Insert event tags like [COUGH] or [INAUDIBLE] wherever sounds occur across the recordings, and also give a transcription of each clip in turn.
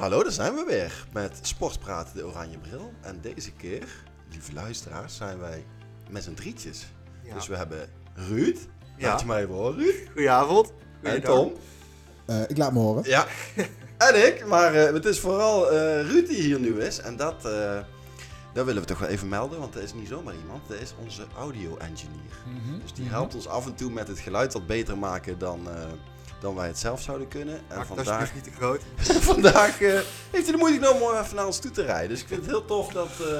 Hallo, daar zijn we weer met Sportpraten de Oranje Bril. En deze keer, lieve luisteraars, zijn wij met z'n drietjes. Ja. Dus we hebben Ruud. Ja. Laat je mij even horen, Ruud. Goedenavond. En. Tom. Eh, ik laat me horen. Ja. en ik, maar eh, het is vooral eh, Ruud die hier nu is. En dat, eh, dat willen we toch wel even melden, want dat is niet zomaar iemand. Dat is onze audio-engineer. Dus die helpt ons af en toe met het geluid wat beter maken dan, eh, dan wij het zelf zouden kunnen. En Maak het vandaag, niet te groot. [LAUGHS] vandaag eh, heeft hij de moeite genomen om even naar ons toe te rijden. Dus ik vind het heel tof dat, eh,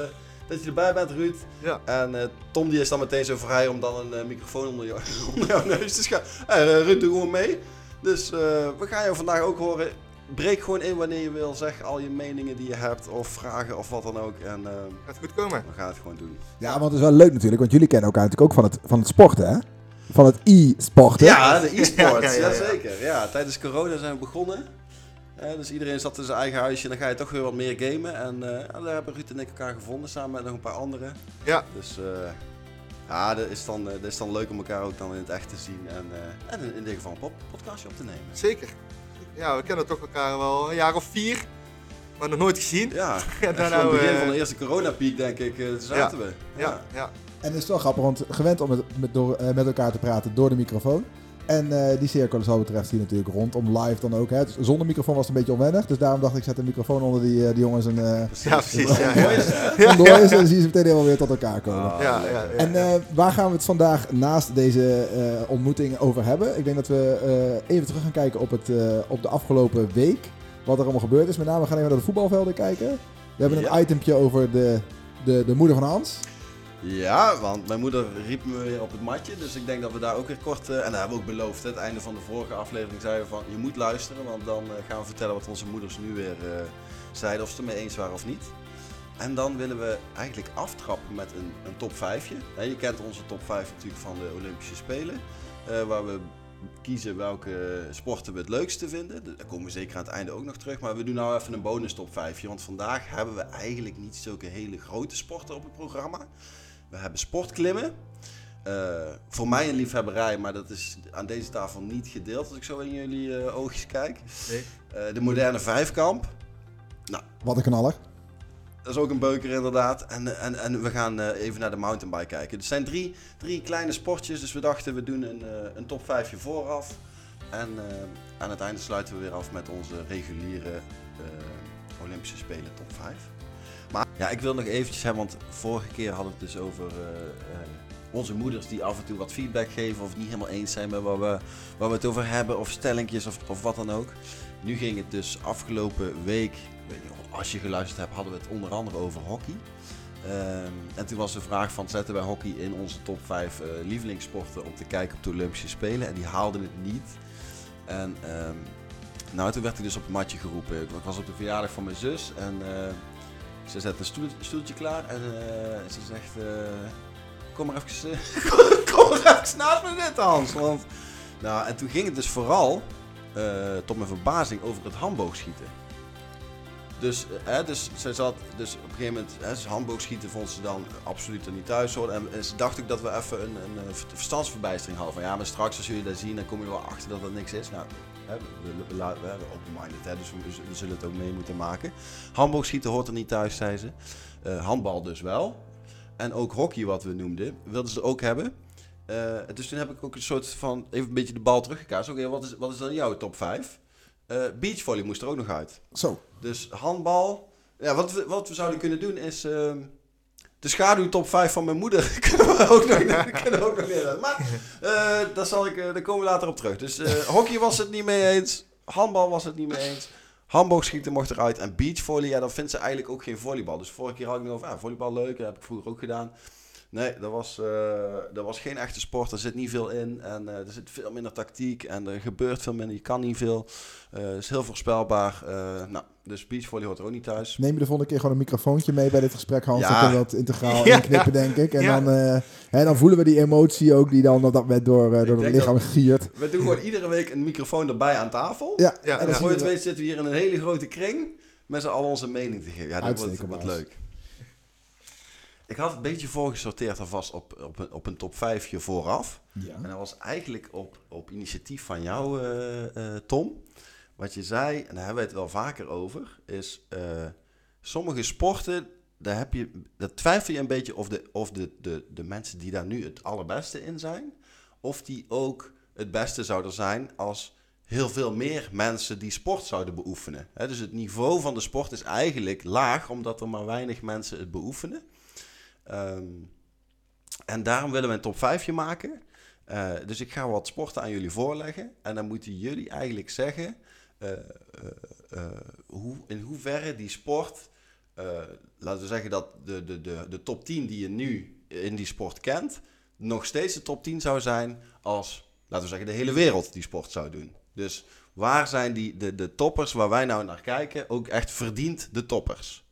dat je erbij bent, Ruud. Ja. En eh, Tom die is dan meteen zo vrij om dan een microfoon onder, jou, [LAUGHS] onder jouw neus te schuiven. Eh, Ruud, doe gewoon mee. Dus eh, we gaan jou vandaag ook horen. Breek gewoon in wanneer je wil. Zeg al je meningen die je hebt of vragen of wat dan ook. En Gaat goed komen. we gaan het gewoon doen. Ja, want het is wel leuk natuurlijk, want jullie kennen elkaar natuurlijk ook van het, van het sporten, hè? Van het e-sporten. Ja, de e-sports. Ja, ja, ja, ja. Jazeker. Ja, tijdens corona zijn we begonnen. Eh, dus iedereen zat in zijn eigen huisje en dan ga je toch weer wat meer gamen. En eh, ja, daar hebben Ruud en ik elkaar gevonden samen met nog een paar anderen. Ja. Dus eh, ja, dat is, dan, dat is dan leuk om elkaar ook dan in het echt te zien. En, eh, en in, in dit geval een pop podcastje op te nemen. Zeker. Ja, we kennen toch elkaar wel een jaar of vier. Maar nog nooit gezien. Ja, [LAUGHS] van het nou, begin van de eerste coronapiek denk ik, zaten we. Ja, ja. En het is wel grappig, want gewend om met, met, door, eh, met elkaar te praten door de microfoon. En eh, die cirkel is wat betreft hier natuurlijk rond, om live dan ook. Hè. Dus zonder microfoon was het een beetje onwennig, dus daarom dacht ik, ik zet de microfoon onder die, eh, die jongens en eh Ja, precies. Ja, [LAUGHS] en dan zie je ze meteen helemaal weer tot elkaar komen. Ah, Ja, ja. En waar gaan we het vandaag naast deze ontmoeting over hebben? Ik denk dat we even terug gaan kijken op, het, op de afgelopen week. Wat er allemaal gebeurd is. Met name gaan we even naar de voetbalvelden kijken. We hebben een itempje over de, de, de moeder van Hans. Ja, want mijn moeder riep me weer op het matje. Dus ik denk dat we daar ook weer kort. eh, en dat hebben we ook beloofd. Het einde van de vorige aflevering zeiden we van je moet luisteren. Want dan eh, gaan we vertellen wat onze moeders nu weer eh, zeiden. Of ze het ermee eens waren of niet. En dan willen we eigenlijk aftrappen met een, een top 5. Je kent onze top 5 natuurlijk van de Olympische Spelen. waar we kiezen welke sporten we het leukste vinden. Daar komen we zeker aan het einde ook nog terug. Maar we doen nou even een bonus top 5. Want vandaag hebben we eigenlijk niet zulke hele grote sporten op het programma. We hebben sportklimmen. Eh, voor mij een liefhebberij, maar dat is aan deze tafel niet gedeeld als ik zo in jullie eh, oogjes kijk. Nee. Eh, de moderne vijfkamp. Wat een knaller. Dat is ook een beuker inderdaad. En, en, en we gaan eh, even naar de mountainbike kijken. Het zijn drie, drie kleine sportjes, dus we dachten we doen een, eh, een top 5 vooraf. En eh, aan het einde sluiten we weer af met onze reguliere eh, Olympische Spelen top 5. Ja, ik wil nog eventjes hebben, want vorige keer hadden we het dus over eh, eh, onze moeders die af en toe wat feedback geven of niet helemaal eens zijn met waar we, waar we het over hebben of stellingjes of, of wat dan ook. Nu ging het dus afgelopen week, ik weet niet als je geluisterd hebt, hadden we het onder andere over hockey. Ehm, en toen was de vraag van zetten wij hockey in onze top 5 eh, lievelingssporten om te kijken op de Olympische Spelen. En die haalden het niet. En ehm, nou, toen werd hij dus op het matje geroepen. Ik was op de verjaardag van mijn zus en eh, ze zet een stoel- stoeltje klaar en eh, ze zegt, eh, kom maar even, eh, [LAUGHS] kom maar even naast me zitten Hans. Want, nou, en toen ging het dus vooral, tot mijn verbazing, over het handboogschieten. Dus, hè, dus ze zat, dus op een gegeven moment, hè, handboogschieten vond ze dan absoluut er niet thuis horen. En, en ze dacht ook dat we even een, een, verstandsverbijstering hadden. Van ja, maar straks als jullie dat zien, dan kom je wel achter dat dat niks is. Nou, hè, we, we, hebben open-minded, hè, dus we, we zullen het ook mee moeten maken. Handboogschieten hoort er niet thuis, zei ze. Eh, handbal dus wel. En ook hockey, wat we noemden, wilden ze ook hebben. Eh, dus toen heb ik ook een soort van, even een beetje de bal teruggekaast. Oké, wat, is, wat is dan jouw top 5? Eh beachvolley moest er ook nog uit. Zo. Dus handbal. Ja, wat we, wat we zouden kunnen doen is. ehm, de schaduw top 5 van mijn moeder [LAUGHS] kunnen we ook nog, [LAUGHS] kunnen we ook nog leren. Maar eh, daar, zal ik, eh, daar komen we later op terug. Dus eh, [LAUGHS] hockey was het niet mee eens. Handbal was het niet mee eens. Handboogschieten mocht eruit. En beachvolley, ja, dan vindt ze eigenlijk ook geen volleybal. Dus vorige keer had ik nog over, ah, volleybal leuk. Dat heb ik vroeger ook gedaan. Nee, dat was, dat was geen echte sport. Er zit niet veel in. En er zit veel minder tactiek. En er gebeurt veel minder. Je kan niet veel. Het is heel voorspelbaar. Nou, dus beachvolley hoort er ook niet thuis. Neem je de volgende keer gewoon een microfoontje mee bij dit gesprek, Hans. Ja. Dan kunnen we dat integraal [LAUGHS] Ja. inknippen, denk ik. En Ja. dan, eh, hè, dan voelen we die emotie ook die dan op dat moment door, eh, Ik door het lichaam giert. We doen gewoon iedere week een microfoon erbij aan tafel. Ja, Ja, en dan voor je het weet zitten we hier in een hele grote kring met z'n allen onze mening te geven. Ja, dat wordt, Uitstekend, wordt Bas. leuk. Ik had het een beetje voorgesorteerd alvast op, op, een, op een top 5 vooraf. Ja. En dat was eigenlijk op, op initiatief van jou, eh, eh, Tom. Wat je zei, en daar hebben we het wel vaker over, is eh, sommige sporten, daar, heb je, daar twijfel je een beetje of, de, of de, de, de mensen die daar nu het allerbeste in zijn, of die ook het beste zouden zijn als heel veel meer mensen die sport zouden beoefenen. Dus het niveau van de sport is eigenlijk laag, omdat er maar weinig mensen het beoefenen. Ehm, en daarom willen we een top 5 maken. Eh, dus ik ga wat sporten aan jullie voorleggen. En dan moeten jullie eigenlijk zeggen hoe, in hoeverre die sport, eh, laten we zeggen dat de, de, de, de top 10 die je nu in die sport kent, nog steeds de top 10 zou zijn als, laten we zeggen, de hele wereld die sport zou doen. Dus waar zijn die, de, de toppers waar wij nou naar kijken, ook echt verdiend de toppers?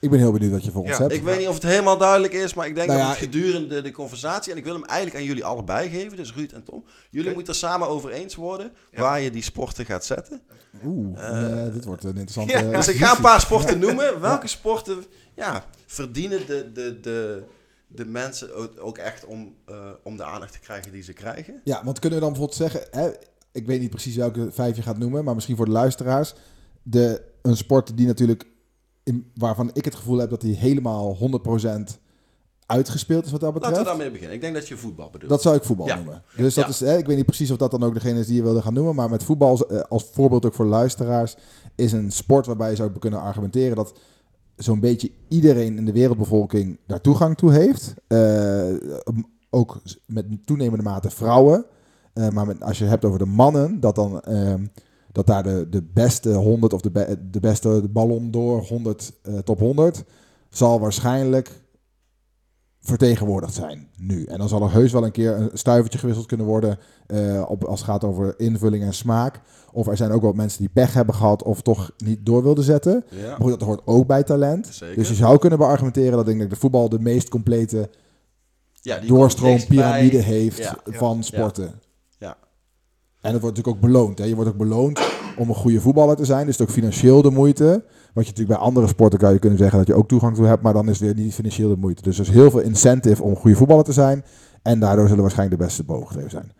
Ik ben heel benieuwd wat je voor ons Ja, hebt. Ik weet niet of het helemaal duidelijk is, maar ik denk Nou dat ja, het gedurende de conversatie, en ik wil hem eigenlijk aan jullie allebei geven, dus Ruud en Tom. Jullie moeten er samen over eens worden Ja. waar je die sporten gaat zetten. Oeh, eh, dit wordt een interessante... [LAUGHS] Ja, Dus ik ga een [LAUGHS] paar sporten noemen. Welke sporten ja, verdienen de, de, de, de mensen ook- echt om, eh, om de aandacht te krijgen die ze krijgen? Ja, want kunnen we dan bijvoorbeeld zeggen... Hè, ik weet niet precies welke vijf je gaat noemen, maar misschien voor de luisteraars. De, een sport die natuurlijk... In, waarvan ik het gevoel heb dat die helemaal 100% uitgespeeld is wat dat betreft. Laten we daarmee beginnen. Ik denk dat je voetbal bedoelt. Dat zou ik voetbal Ja. noemen. Dus dat Ja. is, hè, ik weet niet precies of dat dan ook degene is die je wilde gaan noemen. Maar met voetbal, eh, als voorbeeld ook voor luisteraars, is een sport waarbij je zou kunnen argumenteren dat zo'n beetje iedereen in de wereldbevolking daar toegang toe heeft. Eh, ook met toenemende mate vrouwen. Eh, maar met, als je het hebt over de mannen, dat dan ehm, dat daar de, de beste 100 of de, be- de beste ballon door 100 eh, top 100 zal waarschijnlijk vertegenwoordigd zijn nu. En dan zal er heus wel een keer een stuivertje gewisseld kunnen worden eh, op, als het gaat over invulling en smaak. Of er zijn ook wel mensen die pech hebben gehad of toch niet door wilden zetten. Ja, Maar goed, dat hoort ook bij talent. zeker. Dus je zou kunnen beargumenteren dat denk ik de voetbal de meest complete ja, dichtbij. heeft Ja. van sporten. En dat wordt natuurlijk ook beloond. Hè. Je wordt ook beloond om een goede voetballer te zijn. Dus het is ook financieel de moeite. Wat je natuurlijk bij andere sporten kan je kunnen zeggen dat je ook toegang toe hebt. Maar dan is weer niet financieel de moeite. Dus er is heel veel incentive om goede voetballer te zijn. En daardoor zullen waarschijnlijk de beste booggever zijn.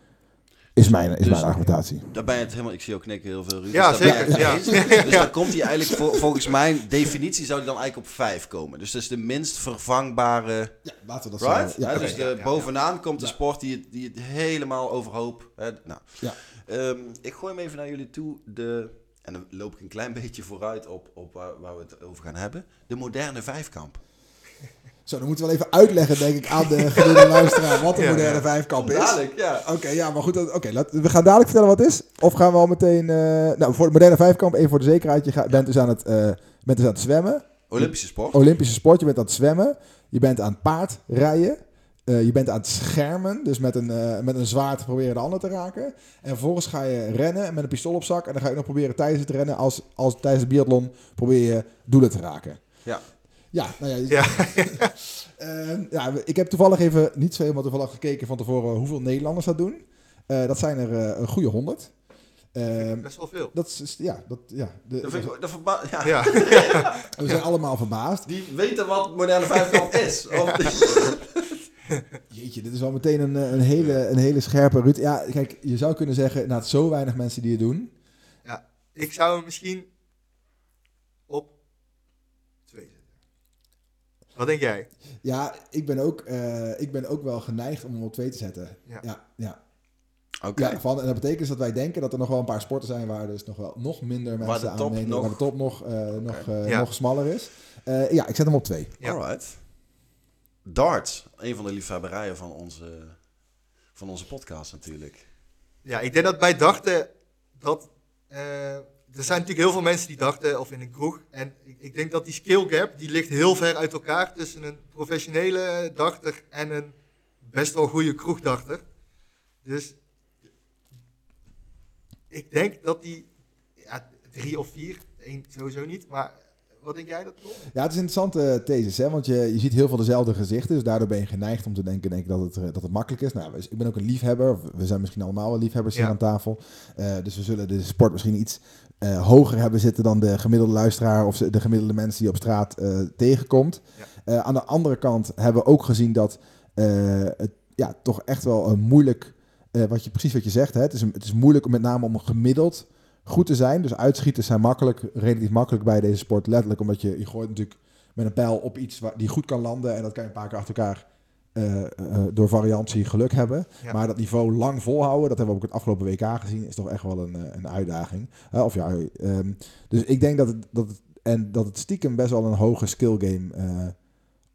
Is mijn, is Dus- mijn argumentatie. Daar ben je het helemaal... Ik zie ook knikken heel veel, Ruud. Ja, Dus zeker, ja. Dus dan [LAUGHS] komt hij eigenlijk, vol- volgens mijn definitie, zou hij dan eigenlijk op vijf komen. Dus dat is de minst vervangbare... Ja, laten we dat Right? zo. Ja, dus de, ja, ja. bovenaan komt de Ja. sport die het, die het helemaal overhoop. Hè, nou. Ja. Ehm, ik gooi hem even naar jullie toe. De, en dan loop ik een klein beetje vooruit op, op waar, waar we het over gaan hebben. De moderne vijfkamp. Zo, dan moeten we wel even uitleggen, denk ik, aan de [LAUGHS] gemiddelde luisteraar wat een Ja, moderne vijfkamp is. Dadelijk, ja. Oké, ja, maar goed. Oké, we gaan dadelijk vertellen wat het is. Of gaan we al meteen... eh, nou, voor de moderne vijfkamp, even voor de zekerheid. Je bent, dus aan het, eh, bent dus aan het zwemmen. Olympische sport. Olympische sport. Je bent aan het zwemmen. Je bent aan het paardrijden. Eh, je bent aan het schermen. Dus met een, eh, met een zwaard proberen de ander te raken. En vervolgens ga je rennen met een pistool op zak. En dan ga je ook nog proberen tijdens het rennen, als, als tijdens de biathlon, probeer je doelen te raken. Ja. Ja, nou ja, Ja. Ja, [LAUGHS] ik heb toevallig even, niet zo helemaal toevallig gekeken van tevoren hoeveel Nederlanders dat doen. Eh, dat zijn er eh, een goede honderd. Eh, Best wel veel. dat is, ja, dat, ja, de- Dat vind ik, dat verba- ja. Ja. [LAUGHS] we zijn allemaal verbaasd. Die weten wat moderne vijfkamp is. Of- [LAUGHS] Jeetje, dit is wel meteen een, eh, een, hele, een hele scherpe Ruud. Ja, kijk, je zou kunnen zeggen, na zo weinig mensen die het doen. Ik zou misschien op twee zetten. Wat denk jij? Ja, ik ben ook, eh, ik ben ook wel geneigd om hem op twee te zetten. Ja. ja. ja. Oké. Ja, van, en dat betekent dus dat wij denken dat er nog wel een paar sporten zijn waar dus nog wel nog minder Waar mensen de aan top meedoen, nog- waar de top nog, eh, nog, eh, Ja. nog smaller is. Eh, ja, ik zet hem op twee. Ja. Alright. Darts. Een van de liefhebberijen van onze, van onze podcast natuurlijk. Ja, ik denk dat wij dachten dat. Er zijn natuurlijk heel veel mensen die dachten, of in een kroeg. En ik, ik denk dat die skill gap, die ligt heel ver uit elkaar tussen een professionele dachter en een best wel goede kroegdachter. Dus ik denk dat die ja, drie of vier, één sowieso niet, maar wat denk jij dat Tom? Ja, het is een interessante thesis, hè? want je, je ziet heel veel dezelfde gezichten. Dus daardoor ben je geneigd om te denken, denk ik dat, het, eh, dat het makkelijk is. Nou, ik ben ook een liefhebber. We zijn misschien allemaal wel liefhebbers hier aan tafel. Eh, dus we zullen de sport misschien iets eh, hoger hebben zitten dan de gemiddelde luisteraar of de gemiddelde mensen die je op straat eh, tegenkomt. Ja. Eh, aan de andere kant hebben we ook gezien dat eh, het ja, toch echt wel een moeilijk, eh, wat je, precies wat je zegt, hè? Het, is, het is moeilijk om met name om een gemiddeld goed te zijn. Dus uitschieters zijn makkelijk, relatief makkelijk bij deze sport. Letterlijk omdat je, je gooit natuurlijk met een pijl op iets waar, die goed kan landen. En dat kan je een paar keer achter elkaar eh, eh, door variantie geluk hebben. Ja. Maar dat niveau lang volhouden, dat hebben we ook het afgelopen WK gezien, is toch echt wel een, eh, een uitdaging. Of ja, ehm, dus ik denk dat het, dat het, en dat het stiekem best wel een hoge skill game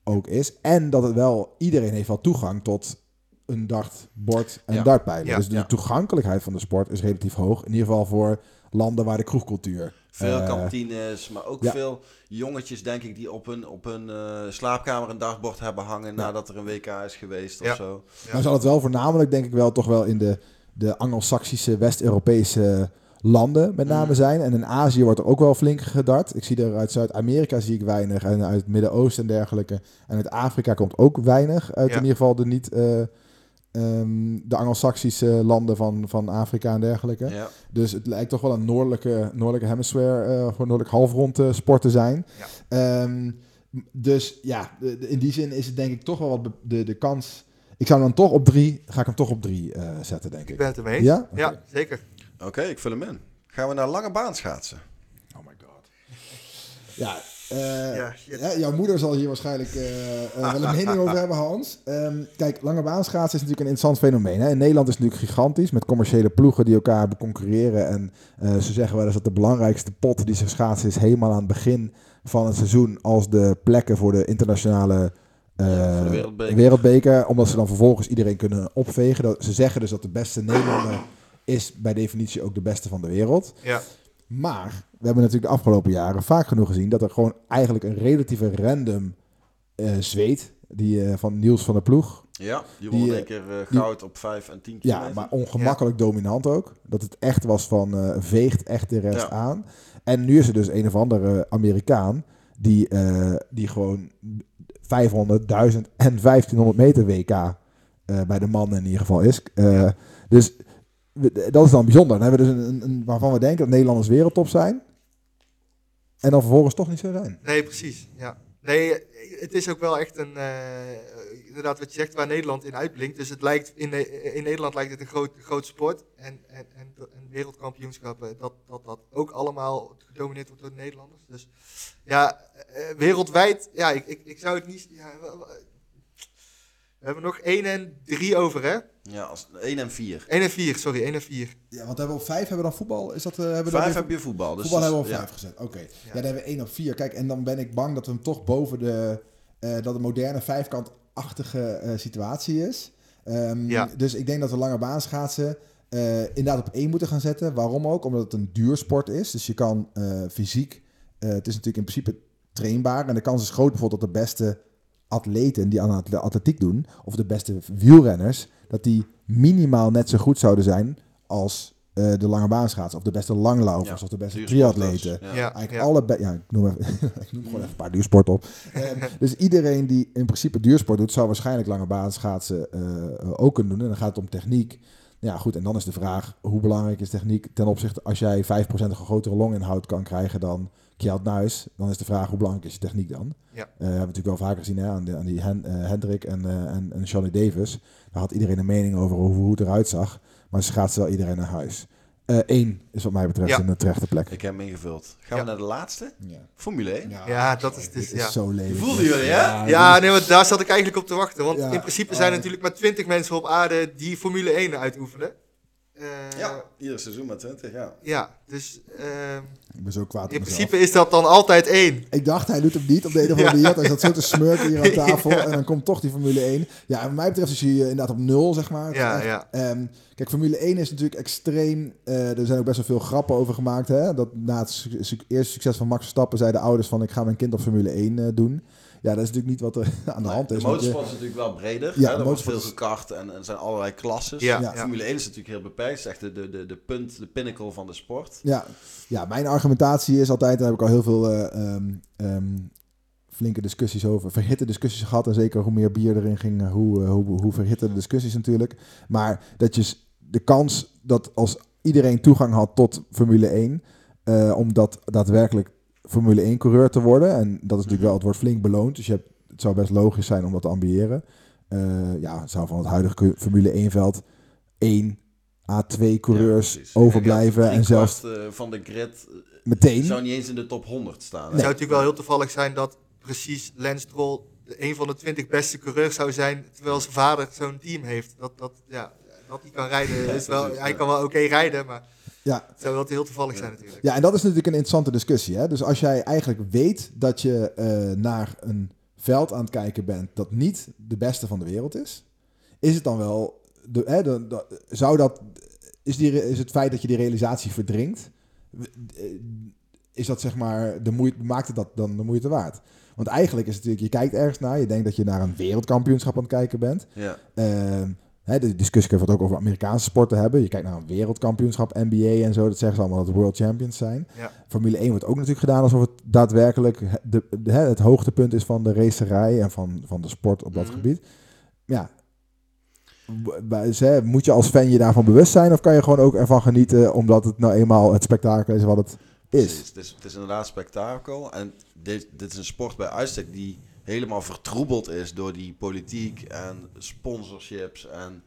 ook is. En dat het wel, iedereen heeft wel toegang tot een dartbord en Ja. dartpijlen. Ja. Dus de Ja. toegankelijkheid van de sport is relatief hoog. In ieder geval voor landen waar de kroegcultuur... Veel eh, kantines, maar ook ja. veel jongetjes, denk ik, die op hun, op hun eh, slaapkamer een dagbord hebben hangen nadat er een WK is geweest of Ja. zo. Maar zal het wel voornamelijk, denk ik wel, toch wel in de, de Anglo-Saxische, West-Europese landen met name Mm. zijn. En in Azië wordt er ook wel flink gedart. Ik zie er uit Zuid-Amerika zie ik weinig. En uit het Midden-Oosten en dergelijke. En uit Afrika komt ook weinig. Uit Ja. in ieder geval de niet... eh, ehm, de Anglo-Saxische landen van, van Afrika en dergelijke. Ja. Dus het lijkt toch wel een noordelijke, noordelijke hemisphere, eh gewoon noordelijk halfrond eh, sport te zijn. Ja. Ehm, dus ja, de- de- in die zin is het denk ik toch wel wat de, de kans. Ik zou hem dan toch op drie, ga ik hem toch op drie eh, zetten, denk Ik ik. ben het ermee eens. Ja? Ja, zeker. Oké, ik vul hem in. Gaan we naar lange baan schaatsen? Oh my god. Ja, eh, Ja, jouw moeder zal hier waarschijnlijk eh, eh, wel een mening over hebben, Hans. Ehm, kijk, lange baanschaatsen is natuurlijk een interessant fenomeen. Hè? In Nederland is het natuurlijk gigantisch, met commerciële ploegen die elkaar concurreren. En eh, ze zeggen wel eens dat de belangrijkste pot die ze schaatsen is helemaal aan het begin van het seizoen als de plekken voor de internationale eh, Ja, voor de wereldbeker. wereldbeker. Omdat ze dan vervolgens iedereen kunnen opvegen. Dat, ze zeggen dus dat de beste Nederlander is bij definitie ook de beste van de wereld. Ja. Maar we hebben natuurlijk de afgelopen jaren vaak genoeg gezien dat er gewoon eigenlijk een relatieve random eh zweet, die eh, van Niels van der Ploeg. Ja, die won eh, een keer die- goud op 5 en 10 Ja, maar ongemakkelijk dominant ook. Dat het echt was van veegt echt de rest Ja. aan. En nu is er dus een of andere Amerikaan die, die gewoon 500, 1000 en 1500 meter WK bij de mannen in ieder geval is. Dus dat is dan bijzonder. Dan hebben we dus een, een, waarvan we denken dat Nederlanders wereldtop zijn. En dan vervolgens toch niet zo zijn. Nee, precies. Ja. Nee, het is ook wel echt een, eh, inderdaad wat je zegt, waar Nederland in uitblinkt. Dus het lijkt, in, in Nederland lijkt het een groot, groot sport. En, en, en, en wereldkampioenschappen, dat, dat dat ook allemaal gedomineerd wordt door de Nederlanders. Dus ja, eh, wereldwijd, ja, ik, ik, ik zou het niet... Ja, we hebben nog 1 en 3 over, hè? Ja, als 1 en 4. 1 en 4, sorry, 1 en 4. Ja, want hebben we op vijf hebben we dan voetbal? Is dat, eh, hebben we 5 dat heb je voetbal. Dus voetbal hebben we op ja. vijf gezet. Oké. Ja. dan hebben we één op vier. Kijk, en dan ben ik bang dat we hem toch boven de... eh, dat een moderne vijfkantachtige eh, situatie is. Ehm, Ja. Dus ik denk dat we lange baan schaatsen eh, inderdaad op één moeten gaan zetten. Waarom ook? Omdat het een duursport is. Dus je kan eh, fysiek... eh, het is natuurlijk in principe trainbaar. En de kans is groot bijvoorbeeld dat de beste atleten die aan atle- atletiek doen... of de beste wielrenners... dat die minimaal net zo goed zouden zijn als... eh, de lange baanschaatsen, of de beste langlaufers, Ja, of de beste triatleten. Ja. Ja, Eigenlijk ja. alle... Ja, ik noem, even, [LAUGHS] ik noem gewoon even een paar duursport op. Ehm, dus iedereen die in principe duursport doet, zou waarschijnlijk lange baanschaatsen eh ook kunnen doen. En dan gaat het om techniek. Ja, goed. En dan is de vraag, hoe belangrijk is techniek ten opzichte... Als jij 5% een grotere longinhoud kan krijgen dan Kjeld Nuis... dan is de vraag, hoe belangrijk is je techniek dan? Ja. Eh, we hebben natuurlijk wel vaker gezien hè, aan, de, aan die Hen, eh, Hendrik en, eh en, en Johnny Davis. Daar had iedereen een mening over hoe, hoe het eruit zag. Maar ze gaat wel iedereen naar huis. Eén is wat mij betreft Ja. een terechte plek. Ik heb hem ingevuld. Gaan Ja. we naar de laatste? Ja. Formule 1. Ja, dat is dus, is zo lelijk. Voelden jullie, hè? Ja, nee, want daar zat ik eigenlijk op te wachten. Want Ja. in principe zijn er Oh. natuurlijk maar 20 mensen op aarde die Formule 1 uitoefenen. Eh, Ja, ieder seizoen maar 20, ja. ja, dus ehm, Ik ben zo kwaad in principe is dat dan altijd één. Ik dacht, hij doet hem niet op de een of andere Ja. manier. Hij zat zo te smurken hier aan [LAUGHS] tafel. En dan komt toch die Formule 1. Ja, en wat mij betreft is hij eh, inderdaad op nul, zeg maar. Het Ja, echt, ja. ehm, kijk, Formule 1 is natuurlijk extreem... eh, er zijn ook best wel veel grappen over gemaakt. Hè? Dat na het su- su- eerste succes van Max Verstappen... zeiden de ouders van... ik ga mijn kind op Formule 1 eh, doen. Ja, dat is natuurlijk niet wat er [LAUGHS] aan de hand de is. je- motorsport is natuurlijk wel breder. Ja, hè? Er de wordt veel gekart en, er zijn allerlei klasses. Ja, Ja. Formule 1 is natuurlijk heel beperkt. Het is echt de, de, de, de punt, de pinnacle van de sport. Ja, ja, mijn argumentatie is altijd, daar heb ik al heel veel eh, ehm, ehm, flinke discussies over, verhitte discussies gehad. En zeker hoe meer bier erin ging, eh, hoe, eh, hoe, hoe verhitte de discussies natuurlijk. Maar dat je de kans dat als iedereen toegang had tot Formule 1, eh, om dat daadwerkelijk Formule 1 coureur te worden. En dat is natuurlijk wel, het wordt flink beloond. Dus je hebt, het zou best logisch zijn om dat te ambiëren. Eh, ja, het zou van het huidige Formule 1 veld één A2-coureurs Ja, precies. overblijven en zelfs eh, van de grid eh, meteen. zou niet eens in de top 100 staan. Het zou natuurlijk wel heel toevallig zijn dat precies Lance Stroll de- een van de 20 beste coureurs zou zijn, terwijl zijn vader zo'n team heeft. Dat, dat, ja, dat hij kan rijden, Ja, is wel, hij kan wel oké rijden, maar Ja, het zou wel heel toevallig zijn natuurlijk. Ja, en dat is natuurlijk een interessante discussie. Hè? Dus als jij eigenlijk weet dat je eh, naar een veld aan het kijken bent dat niet de beste van de wereld is, is het dan wel. De, hè, de, de- zou dat, is, die, is het feit dat je die realisatie verdringt, eh, is dat zeg maar de moeite, maakt het dat dan de moeite waard? Want eigenlijk is het natuurlijk, je kijkt ergens naar, je denkt dat je naar een wereldkampioenschap aan het kijken bent. Ja. Ehm, hè, de discussie we het ook over Amerikaanse sporten hebben. Je kijkt naar een wereldkampioenschap, NBA en zo. Dat zeggen ze allemaal dat het world champions zijn. Ja. Formule 1 wordt ook natuurlijk gedaan alsof het daadwerkelijk de, de- hè, het hoogtepunt is van de racerij en van, van de sport op dat Mhm. gebied. Ja. Moet je als fan je daarvan bewust zijn of kan je gewoon ook ervan genieten omdat het nou eenmaal het spektakel is wat het is? Het is, het is inderdaad spektakel. En dit, dit is een sport bij uitstek die helemaal vertroebeld is door die politiek en sponsorships en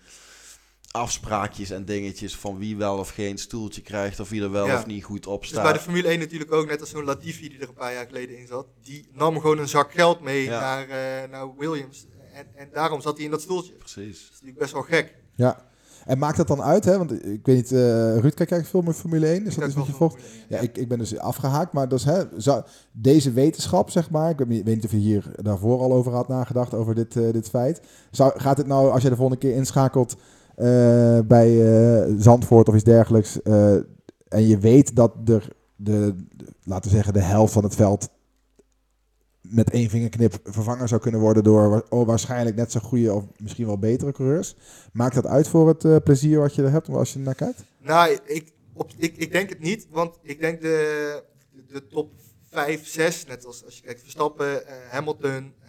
afspraakjes en dingetjes van wie wel of geen stoeltje krijgt of wie er wel Ja. of niet goed op Dus bij staat. de Formule 1 natuurlijk ook, net als zo'n Latifi die er een paar jaar geleden in zat. Die nam gewoon een zak geld mee Ja. naar, eh, naar Williams. En, en daarom zat hij in dat stoeltje. Dat Precies. is natuurlijk best wel gek. Ja. En maakt dat dan uit, hè? Want ik weet niet, eh Ruud, kijk jij veel meer Formule 1? Is dat Kijk iets wat je wel volgt? Formule 1, Ja, ik, ik ben dus afgehaakt, maar dus, hè, zou, deze wetenschap, zeg maar, ik weet niet, of je hier daarvoor al over had nagedacht, over dit, eh, dit feit. Zou, gaat het nou, als je de volgende keer inschakelt eh, bij Zandvoort of iets dergelijks, en je weet dat er, de, de- laten we zeggen, de helft van het veld met één vingerknip vervangen zou kunnen worden door oh, waarschijnlijk net zo goede of misschien wel betere coureurs. Maakt dat uit voor het eh, plezier wat je er hebt als je er naar kijkt? Nou, ik, op, ik, ik denk het niet, want ik denk de, de top 5, 6, net als als je kijkt Verstappen, eh, Hamilton, eh,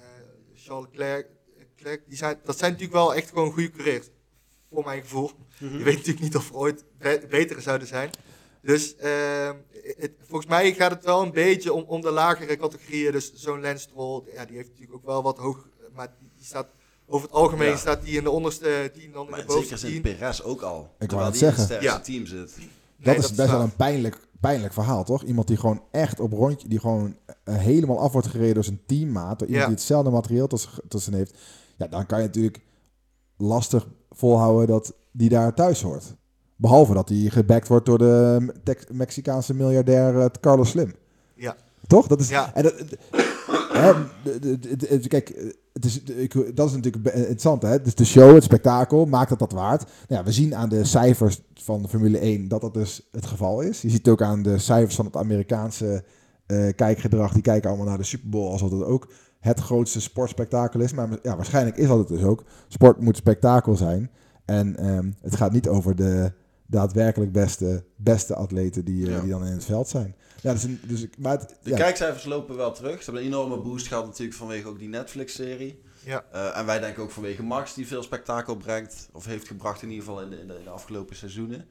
Charles Leclerc, Leclerc, die zijn, dat zijn natuurlijk wel echt gewoon goede coureurs. Voor mijn gevoel. Mhm. Je weet natuurlijk niet of er ooit be- betere zouden zijn. Dus eh, het, volgens mij gaat het wel een beetje om, om de lagere categorieën. Dus zo'n Lance Stroll, ja, die heeft natuurlijk ook wel wat hoog, maar die, die staat over het algemeen Ja. staat die in de onderste 10, dan in Maar de bovenste zeker zit 10. Perez ook al. wou terwijl het in zeggen. Ja. team zit. Dat Nee, is best wel een pijnlijk, pijnlijk verhaal, toch? Iemand die gewoon echt op rondje, die gewoon eh, helemaal af wordt gereden door zijn teammaat, door iemand Ja. die hetzelfde materieel tussen heeft. Ja, dan kan je natuurlijk lastig volhouden dat die daar thuis hoort. Behalve dat hij gebackt wordt door de Mexicaanse miljardair eh, Carlos Slim. Ja. Toch? Dat is, Ja. en dat, hè, kijk, het is, ik, dat is natuurlijk interessant. Hè? Dus de show, het spektakel, maakt dat dat waard? Nou ja, we zien aan de cijfers van de Formule 1 dat dat dus het geval is. Je ziet ook aan de cijfers van het Amerikaanse eh, kijkgedrag. Die kijken allemaal naar de Super Bowl alsof het ook het grootste sportspektakel is. Maar ja, waarschijnlijk is dat het dus ook. Sport moet spektakel zijn. En ehm, het gaat niet over de daadwerkelijk beste, beste atleten die, eh, Ja. die dan in het veld zijn. Ja, dus, dus, ik- maar het, De ja. kijkcijfers lopen wel terug. Ze hebben een enorme boost gehad natuurlijk vanwege ook die Netflix-serie. Ja. Eh, en wij denken ook vanwege Max, die veel spektakel brengt. Of heeft gebracht in ieder geval in de, in de, in de afgelopen seizoenen.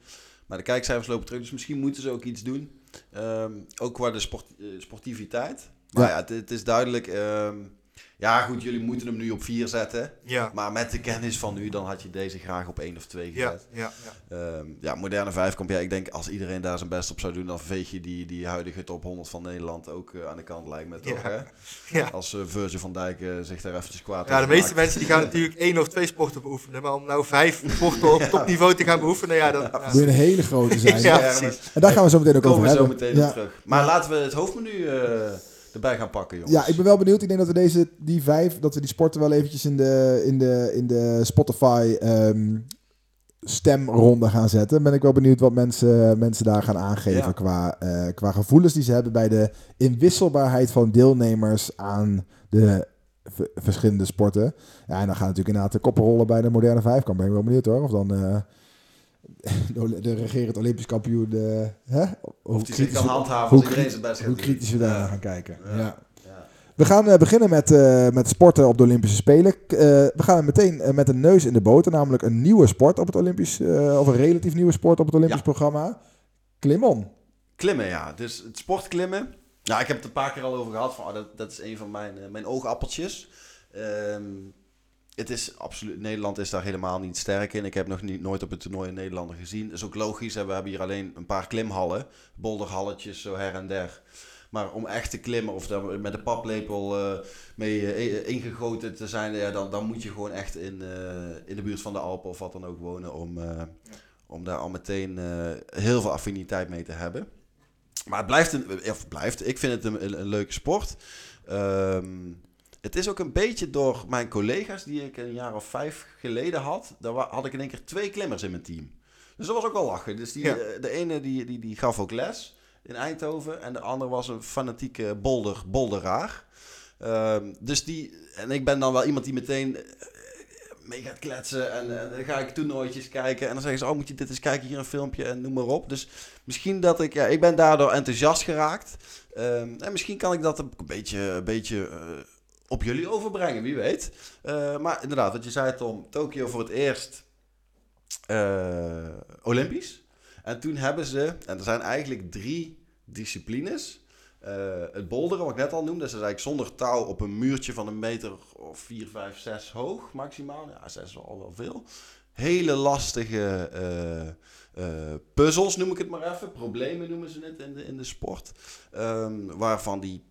Maar de kijkcijfers lopen terug, dus misschien moeten ze ook iets doen. Ehm, ook qua de sport, eh, sportiviteit. Maar Ja. ja, het, het is duidelijk... ehm, ja goed, jullie moeten hem nu op 4 zetten. Ja, Maar met de kennis van nu, dan had je deze graag op 1 of 2 ja, gezet. ja, ja. Ehm, ja, moderne vijfkamp. Ja, ik denk als iedereen daar zijn best op zou doen, dan veeg je die, die huidige top 100 van Nederland ook eh, aan de kant, lijkt me toch. Ja. Hè? [LAUGHS] Ja. Als uh, Virgil van Dijk eh, zich daar eventjes kwaad Ja, de meeste maakt. mensen die gaan natuurlijk [LAUGHS] één of twee sporten beoefenen. Maar om nou vijf sporten op [LAUGHS] topniveau te gaan beoefenen, ja, dat... ja. Moet je een hele grote zijn. Ja, Ja, precies. En daar gaan we zo meteen ook over komen we zo hebben. meteen ja. op terug. Maar laten we het hoofdmenu eh, erbij gaan pakken, jongens. ja, ik ben wel benieuwd. Ik denk dat we deze, die vijf, dat we die sporten wel eventjes in de, in de, in de Spotify ehm, stemronde gaan zetten. Ben ik wel benieuwd wat mensen, mensen daar gaan aangeven Ja. qua, eh, qua gevoelens die ze hebben bij de inwisselbaarheid van deelnemers aan de verschillende sporten. Ja, en dan gaan natuurlijk inderdaad de koppen rollen bij de moderne vijfkamp. Ben ik wel benieuwd hoor. Of dan eh, [LAUGHS] de, de regerend Olympisch kampioen, hè? Of die kritisch kan handhaven hoe iedereen kritisch- zijn best hoe kritisch we daar Ja. gaan kijken. Ja. Ja. Ja. We gaan eh, beginnen met, eh, met sporten op de Olympische Spelen. Eh, we gaan meteen met een neus in de boter, namelijk een nieuwe sport op het Olympisch, of een relatief nieuwe sport op het Olympisch Ja. programma. Klimon. Klimmen, ja. Dus het sportklimmen. Nou, ik heb het een paar keer al over gehad. Van, oh, dat, dat is een van mijn, mijn oogappeltjes. Ehm, het is absoluut, Nederland is daar helemaal niet sterk in. Ik heb nog niet, nooit op het toernooi een Nederlander gezien. Dat is ook logisch. Hè? We hebben hier alleen een paar klimhallen. Bolderhalletjes zo her en der. Maar om echt te klimmen of daar met een paplepel eh, mee eh, ingegoten te zijn, ja, dan, dan moet je gewoon echt in, eh, in de buurt van de Alpen of wat dan ook wonen om, om daar al meteen heel veel affiniteit mee te hebben. Maar het blijft, een, blijft ik vind het een leuke sport. Ehm, het is ook een beetje door mijn collega's die ik een jaar of vijf geleden had. Daar had ik in één keer twee klimmers in mijn team. Dus dat was ook wel lachen. Dus die, Ja. eh, de ene die, die, die gaf ook les in Eindhoven. En de ander was een fanatieke bolder, bolderaar. Ehm, dus die, en ik ben dan wel iemand die meteen eh, mee gaat kletsen. En eh, dan ga ik toernooitjes kijken. En dan zeggen ze, oh moet je dit eens kijken, hier een filmpje en noem maar op. Dus misschien dat ik, ja, ik ben daardoor enthousiast geraakt. Ehm, en misschien kan ik dat een beetje, een beetje op jullie overbrengen, wie weet. Eh, maar inderdaad, wat je zei Tom, Tokio voor het eerst eh, Olympisch. En toen hebben ze, en er zijn eigenlijk drie disciplines. Eh, het boulderen, wat ik net al noemde, dat is eigenlijk zonder touw op een muurtje van een meter of 4, 5, 6 hoog maximaal. Ja, 6 is al wel veel. Hele lastige puzzels, noem ik het maar even. Problemen noemen ze het in de, in de sport. Ehm, waarvan die,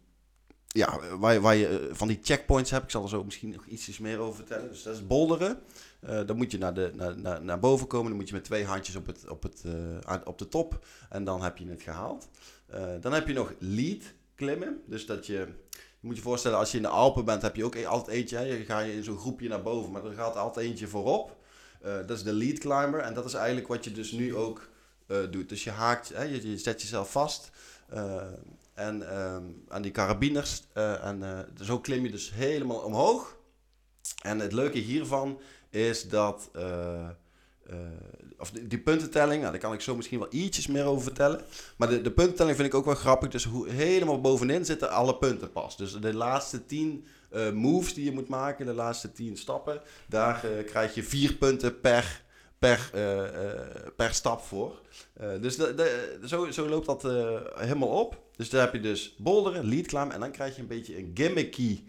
ja, waar, waar je eh, van die checkpoints hebt. Ik zal er zo misschien nog ietsjes meer over vertellen. Dus dat is boulderen. Eh, dan moet je naar, de, naar, naar, naar boven komen. Dan moet je met twee handjes op, het, op, het, aan- op de top. En dan heb je het gehaald. Eh, dan heb je nog lead klimmen. Dus dat je... Je moet je voorstellen, als je in de Alpen bent, heb je ook e- altijd eentje. Ga je in zo'n groepje naar boven, maar er gaat altijd eentje voorop. Dat is de lead climber. En dat is eigenlijk wat je dus nu ook doet. Dus je haakt, hè? Je, je zet jezelf vast. En ehm, aan die carabiners. eh, en eh, zo klim je dus helemaal omhoog. En het leuke hiervan is dat. eh, of die, puntentelling, nou, daar kan ik zo misschien wel ietsjes meer over vertellen. Maar de, de puntentelling vind ik ook wel grappig. Dus hoe, helemaal bovenin zitten alle punten pas. Dus de laatste tien moves die je moet maken, de laatste tien stappen, daar krijg je vier punten per, per, eh, eh, per stap voor. Eh, dus de, zo, zo loopt dat helemaal op. Dus daar heb je dus boulderen, lead climb en dan krijg je een beetje een gimmicky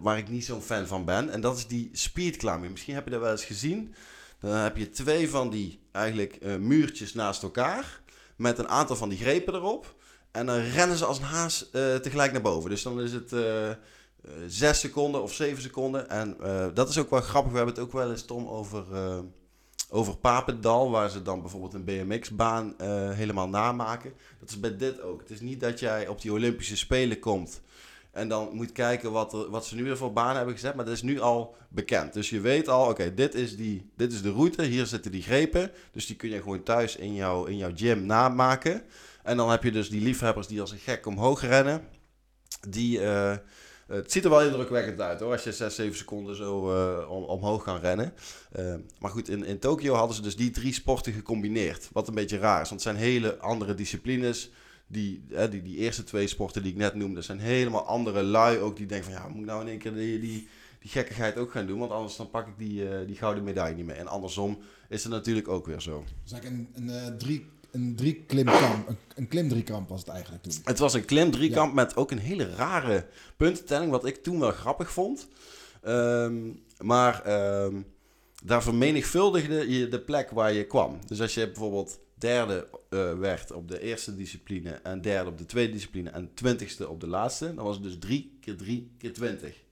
waar ik niet zo'n fan van ben. En dat is die speed. Misschien heb je dat wel eens gezien. Dan heb je twee van die eigenlijk muurtjes naast elkaar. Met een aantal van die grepen erop. En dan rennen ze als een haas tegelijk naar boven. Dus dan is het zes seconden of zeven seconden. En eh, dat is ook wel grappig. We hebben het ook wel eens, Tom, over, eh, over Papendal. Waar ze dan bijvoorbeeld een BMX-baan eh, helemaal namaken. Dat is bij dit ook. Het is niet dat jij op die Olympische Spelen komt. En dan moet kijken wat, er, wat ze nu weer voor banen hebben gezet. Maar dat is nu al bekend. Dus je weet al, oké, dit, is die- dit is de route. Hier zitten die grepen. Dus die kun je gewoon thuis in, jouw in jouw gym namaken. En dan heb je dus die liefhebbers die als een gek omhoog rennen. Die, eh, het ziet er wel indrukwekkend uit hoor, als je 6, 7 seconden zo eh, om, omhoog kan rennen. Eh, maar goed, in, in Tokio hadden ze dus die drie sporten gecombineerd. Wat een beetje raar is, want het zijn hele andere disciplines. Die, hè, die, die eerste twee sporten die ik net noemde, zijn helemaal andere lui ook. Die denken van ja, moet ik nou in één keer die, die, die gekkigheid ook gaan doen? Want anders dan pak ik die, eh, die gouden medaille niet meer. En andersom is het natuurlijk ook weer zo. Is eigenlijk een, een, eh, drie, een drie klimkamp, een, een klimdriekamp was het eigenlijk toen. Het was een klim driekamp met ook een hele rare puntentelling, wat ik toen wel grappig vond. Ehm, maar ehm, daar vermenigvuldigde je de plek waar je kwam. Dus als je bijvoorbeeld derde eh, werd op de eerste discipline en derde op de tweede discipline en twintigste op de laatste, dan was het dus drie keer drie keer twintig.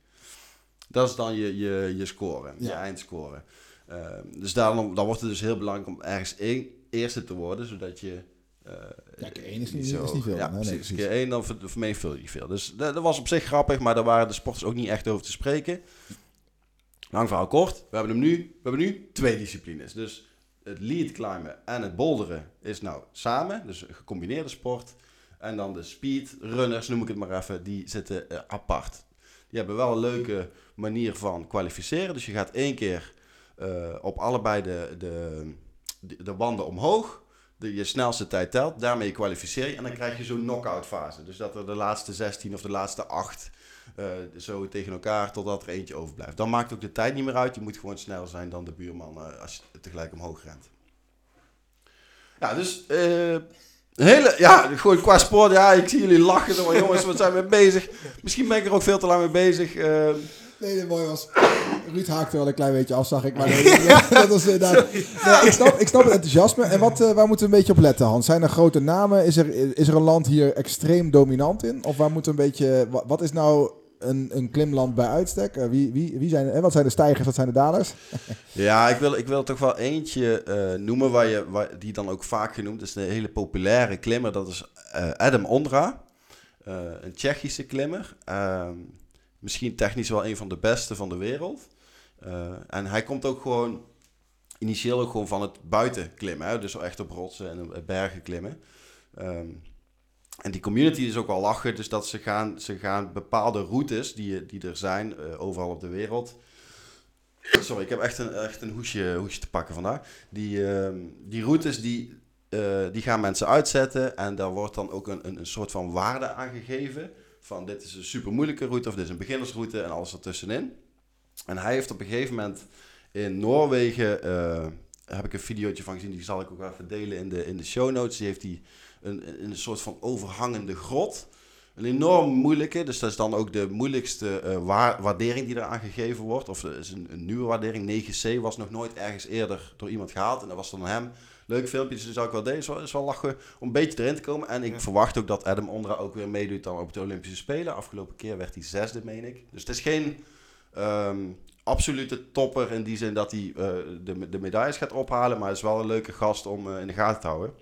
Dat is dan je, je, je score, je eindscore. Ehm, dus daarom dan wordt het dus heel belangrijk om ergens één, eerste te worden, zodat je... eh, Ja, keer één is niet- zo- is niet veel. Ja, Nee, nee, precies. precies. Keer één, dan ver- vermenigvuldig je veel. Dus dat, dat was op zich grappig, maar daar waren de sporters ook niet echt over te spreken. Lang verhaal kort. We hebben, hem nu, we hebben nu twee disciplines. Dus het lead climben en het boulderen is nou samen. Dus een gecombineerde sport. En dan de speedrunners, noem ik het maar even, die zitten eh, apart. Die hebben wel een leuke manier van kwalificeren. Dus je gaat één keer eh, op allebei de, de, de, de wanden omhoog. De, je snelste tijd telt. Daarmee kwalificeer je. En dan krijg je zo'n knock-out fase. Dus dat er de laatste 16 of de laatste 8 eh, zo tegen elkaar totdat er eentje overblijft. Dan maakt ook de tijd niet meer uit. Je moet gewoon sneller zijn dan de buurman eh, als je tegelijk omhoog rent. Ja, dus eh, hele, ja, gewoon qua sport. Ja, ik zie jullie lachen. Maar jongens, wat zijn we bezig? Misschien ben ik er ook veel te lang mee bezig. Eh, Nee, mooi was. Ruud haakte wel een klein beetje af, zag ik. Maar [LAUGHS] nee, dat was inderdaad. Nee, ik, snap, ik snap het enthousiasme. En wat, eh, waar moeten we een beetje op letten, Hans? Zijn er grote namen? Is er, is er een land hier extreem dominant in? Of waar moeten we een beetje. Wat, wat is nou een, een klimland bij uitstek? Eh, wie, wie, wie zijn, en wat zijn de stijgers, wat zijn de dalers? [LAUGHS] Ja, ik wil, ik wil toch wel eentje eh, noemen waar je, waar, die dan ook vaak genoemd is. Een hele populaire klimmer. Dat is eh, Adam Ondra. Eh, een Tsjechische klimmer. Ehm, misschien technisch wel een van de beste van de wereld. Eh, en hij komt ook gewoon initieel ook gewoon van het buiten klimmen. Hè? Dus echt op rotsen en op bergen klimmen. Ehm, en die community is ook wel lachen. Dus dat ze gaan, ze gaan bepaalde routes die, die er zijn eh, overal op de wereld. Sorry, ik heb echt een, echt een hoesje, hoesje te pakken vandaag. Die, ehm, die routes die, eh, die gaan mensen uitzetten. En daar wordt dan ook een, een, een soort van waarde aangegeven. Van dit is een super moeilijke route of dit is een beginnersroute en alles ertussenin. En hij heeft op een gegeven moment in Noorwegen, eh, heb ik een videootje van gezien, die zal ik ook even delen in de, in de show notes. Die heeft hij een, een, soort van overhangende grot. Een enorm moeilijke, dus dat is dan ook de moeilijkste eh, wa- waardering die eraan gegeven wordt. Of dat is een, een nieuwe waardering. 9C was nog nooit ergens eerder door iemand gehaald. En dat was dan hem. Leuk filmpje, dus zou ik wel delen. Is wel, is wel lachen om een beetje erin te komen. En ik Ja. verwacht ook dat Adam Ondra ook weer meedoet dan op de Olympische Spelen. Afgelopen keer werd hij zesde, meen ik. Dus het is geen ehm, absolute topper in die zin dat hij eh, de, de medailles gaat ophalen. Maar hij is wel een leuke gast om eh, in de gaten te houden.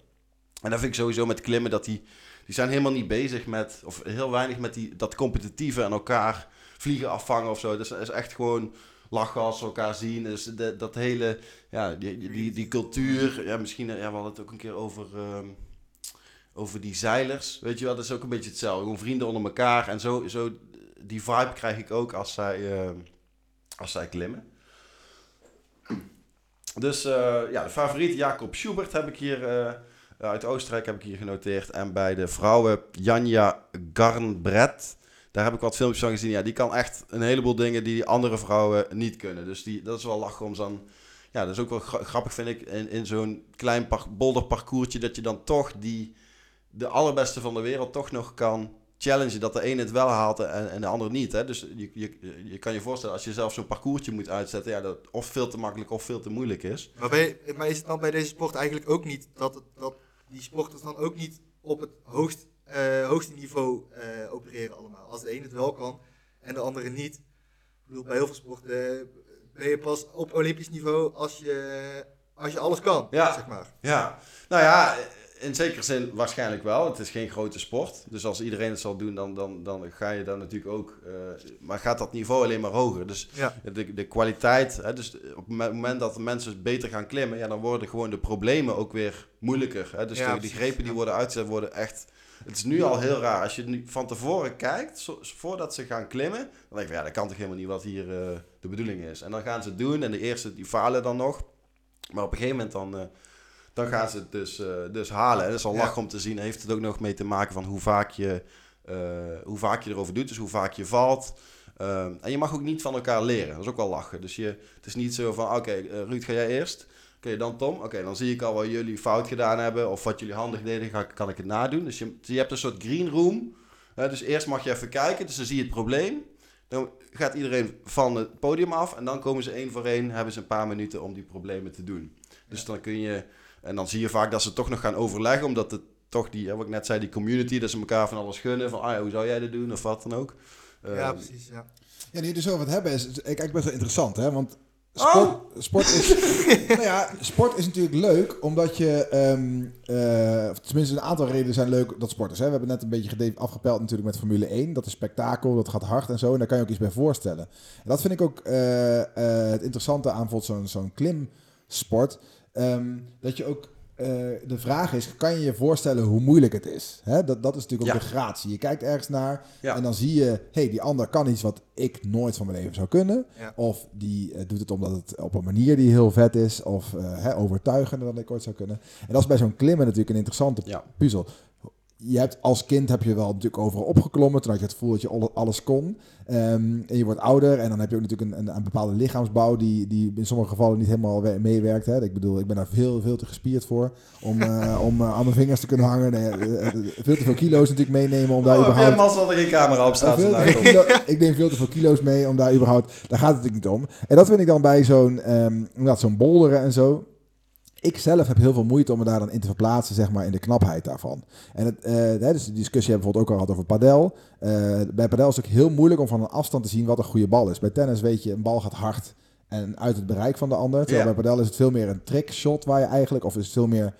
En dat vind ik sowieso met klimmen dat die, die zijn helemaal niet bezig met, of heel weinig met die, dat competitieve en elkaar vliegen afvangen of zo. Dus dat is echt gewoon lachen als ze elkaar zien. Dus dat hele, ja, die, die, die, die cultuur. Ja, misschien, ja, we hadden het ook een keer over, ehm, over die zeilers. Weet je wel, dat is ook een beetje hetzelfde. Gewoon vrienden onder elkaar. En zo, zo die vibe krijg ik ook als zij, ehm, als zij klimmen. Dus eh, ja, de favoriet Jacob Schubert heb ik hier eh, uit Oostenrijk heb ik hier genoteerd. En bij de vrouwen Janja Garnbret. Daar heb ik wat filmpjes van gezien. Ja, die kan echt een heleboel dingen die andere vrouwen niet kunnen. Dus die, dat is wel lachen om zo'n... Ja, dat is ook wel gra- grappig vind ik in, in zo'n klein par bolderparcoursje... dat je dan toch die, de allerbeste van de wereld toch nog kan challengen. Dat de een het wel haalt en, en de ander niet. Hè? Dus je, je, je kan je voorstellen als je zelf zo'n parcoursje moet uitzetten... Ja, dat of veel te makkelijk of veel te moeilijk is. Maar, bij, maar is het dan bij deze sport eigenlijk ook niet dat, dat die sporters dan ook niet op het hoogst, eh, hoogste niveau eh, opereren allemaal? Als de een het wel kan en de andere niet. Ik bedoel, bij heel veel sporten eh, ben je pas op olympisch niveau als je, als je alles kan, Ja. zeg maar. Ja, nou ja, in zekere zin waarschijnlijk wel. Het is geen grote sport. Dus als iedereen het zal doen, dan, dan, dan ga je dan natuurlijk ook. maar gaat dat niveau alleen maar hoger. Dus Ja. de, de kwaliteit, hè, dus op het moment dat de mensen beter gaan klimmen, ja, dan worden gewoon de problemen ook weer moeilijker. Hè? Dus Ja, de, die grepen die worden uitgezet worden echt. Het is nu al heel raar. Als je nu van tevoren kijkt, zo- voordat ze gaan klimmen, dan denk je, ja, dat kan toch helemaal niet wat hier eh, de bedoeling is. En dan gaan ze het doen en de eerste die falen dan nog. Maar op een gegeven moment dan, eh, dan gaan ze het dus, eh, dus halen. En dat is al lach om te zien. Heeft het ook nog mee te maken van hoe vaak je, hoe vaak je erover doet. Dus hoe vaak je valt. Ehm, en je mag ook niet van elkaar leren. Dat is ook wel lachen. Dus je, het is niet zo van, oké, Ruud, ga jij eerst? Oké, dan Tom. Oké, dan zie ik al wat jullie fout gedaan hebben. Of wat jullie handig deden, ga, kan ik het nadoen. Dus je, je hebt een soort green room. Hè, dus eerst mag je even kijken. Dus dan zie je het probleem. Dan gaat iedereen van het podium af. En dan komen ze één voor één. Hebben ze een paar minuten om die problemen te doen. Dus dan kun je... En dan zie je vaak dat ze toch nog gaan overleggen. Omdat het toch die, hè, wat ik net zei, die community. Dat ze elkaar van alles gunnen. Van, ah ja, hoe zou jij dit doen? Of wat dan ook. ja, Ehm, precies. Ja. Ja, nu je er zo wat hebben is, is kijk, best wel interessant, hè? Want sport, sport, is, [LAUGHS] nou ja, sport is natuurlijk leuk, omdat je, of tenminste een aantal redenen zijn leuk dat sport is. Hè? We hebben net een beetje afgepeld natuurlijk met Formule 1. Dat is spektakel, dat gaat hard en zo. En daar kan je ook iets bij voorstellen. En dat vind ik ook eh, eh, het interessante aan bijvoorbeeld zo'n zo'n klimsport. Ehm, dat je ook eh, de vraag is, kan je je voorstellen hoe moeilijk het is? Hè? Dat, dat is natuurlijk ook Ja. de gratie. Je kijkt ergens naar Ja. en dan zie je, hey, die ander kan iets wat ik nooit van mijn leven zou kunnen. Ja. Of die eh, doet het omdat het op een manier die heel vet is. Of eh, hè, overtuigender dan ik ooit zou kunnen. En dat is bij zo'n klimmen natuurlijk een interessante Ja. puzzel. Je hebt als kind heb je wel natuurlijk overal opgeklommen. Toen had je het gevoel dat je alle- alles kon. Ehm, en je wordt ouder en dan heb je ook natuurlijk een, een, een bepaalde lichaamsbouw die, die in sommige gevallen niet helemaal we- meewerkt. Hè. Ik bedoel, ik ben daar veel, veel te gespierd voor om, [LAUGHS] eh, om eh, aan mijn vingers te kunnen hangen. Nee, eh, veel te veel kilo's natuurlijk meenemen om daar Oh, überhaupt... dat er geen camera op staat kilo- ik neem veel te veel kilo's mee om daar überhaupt... Daar gaat het natuurlijk niet om. En dat vind ik dan bij zo'n inderdaad, zo'n bolderen en zo. Ik zelf heb heel veel moeite om me daar dan in te verplaatsen, zeg maar, in de knapheid daarvan. En het, eh, dus de discussie hebben we bijvoorbeeld ook al gehad over padel. Eh, bij padel is het ook heel moeilijk om van een afstand te zien wat een goede bal is. Bij tennis weet je, een bal gaat hard en uit het bereik van de ander. Terwijl Ja. bij padel is het veel meer een trickshot waar je eigenlijk, of is het veel meer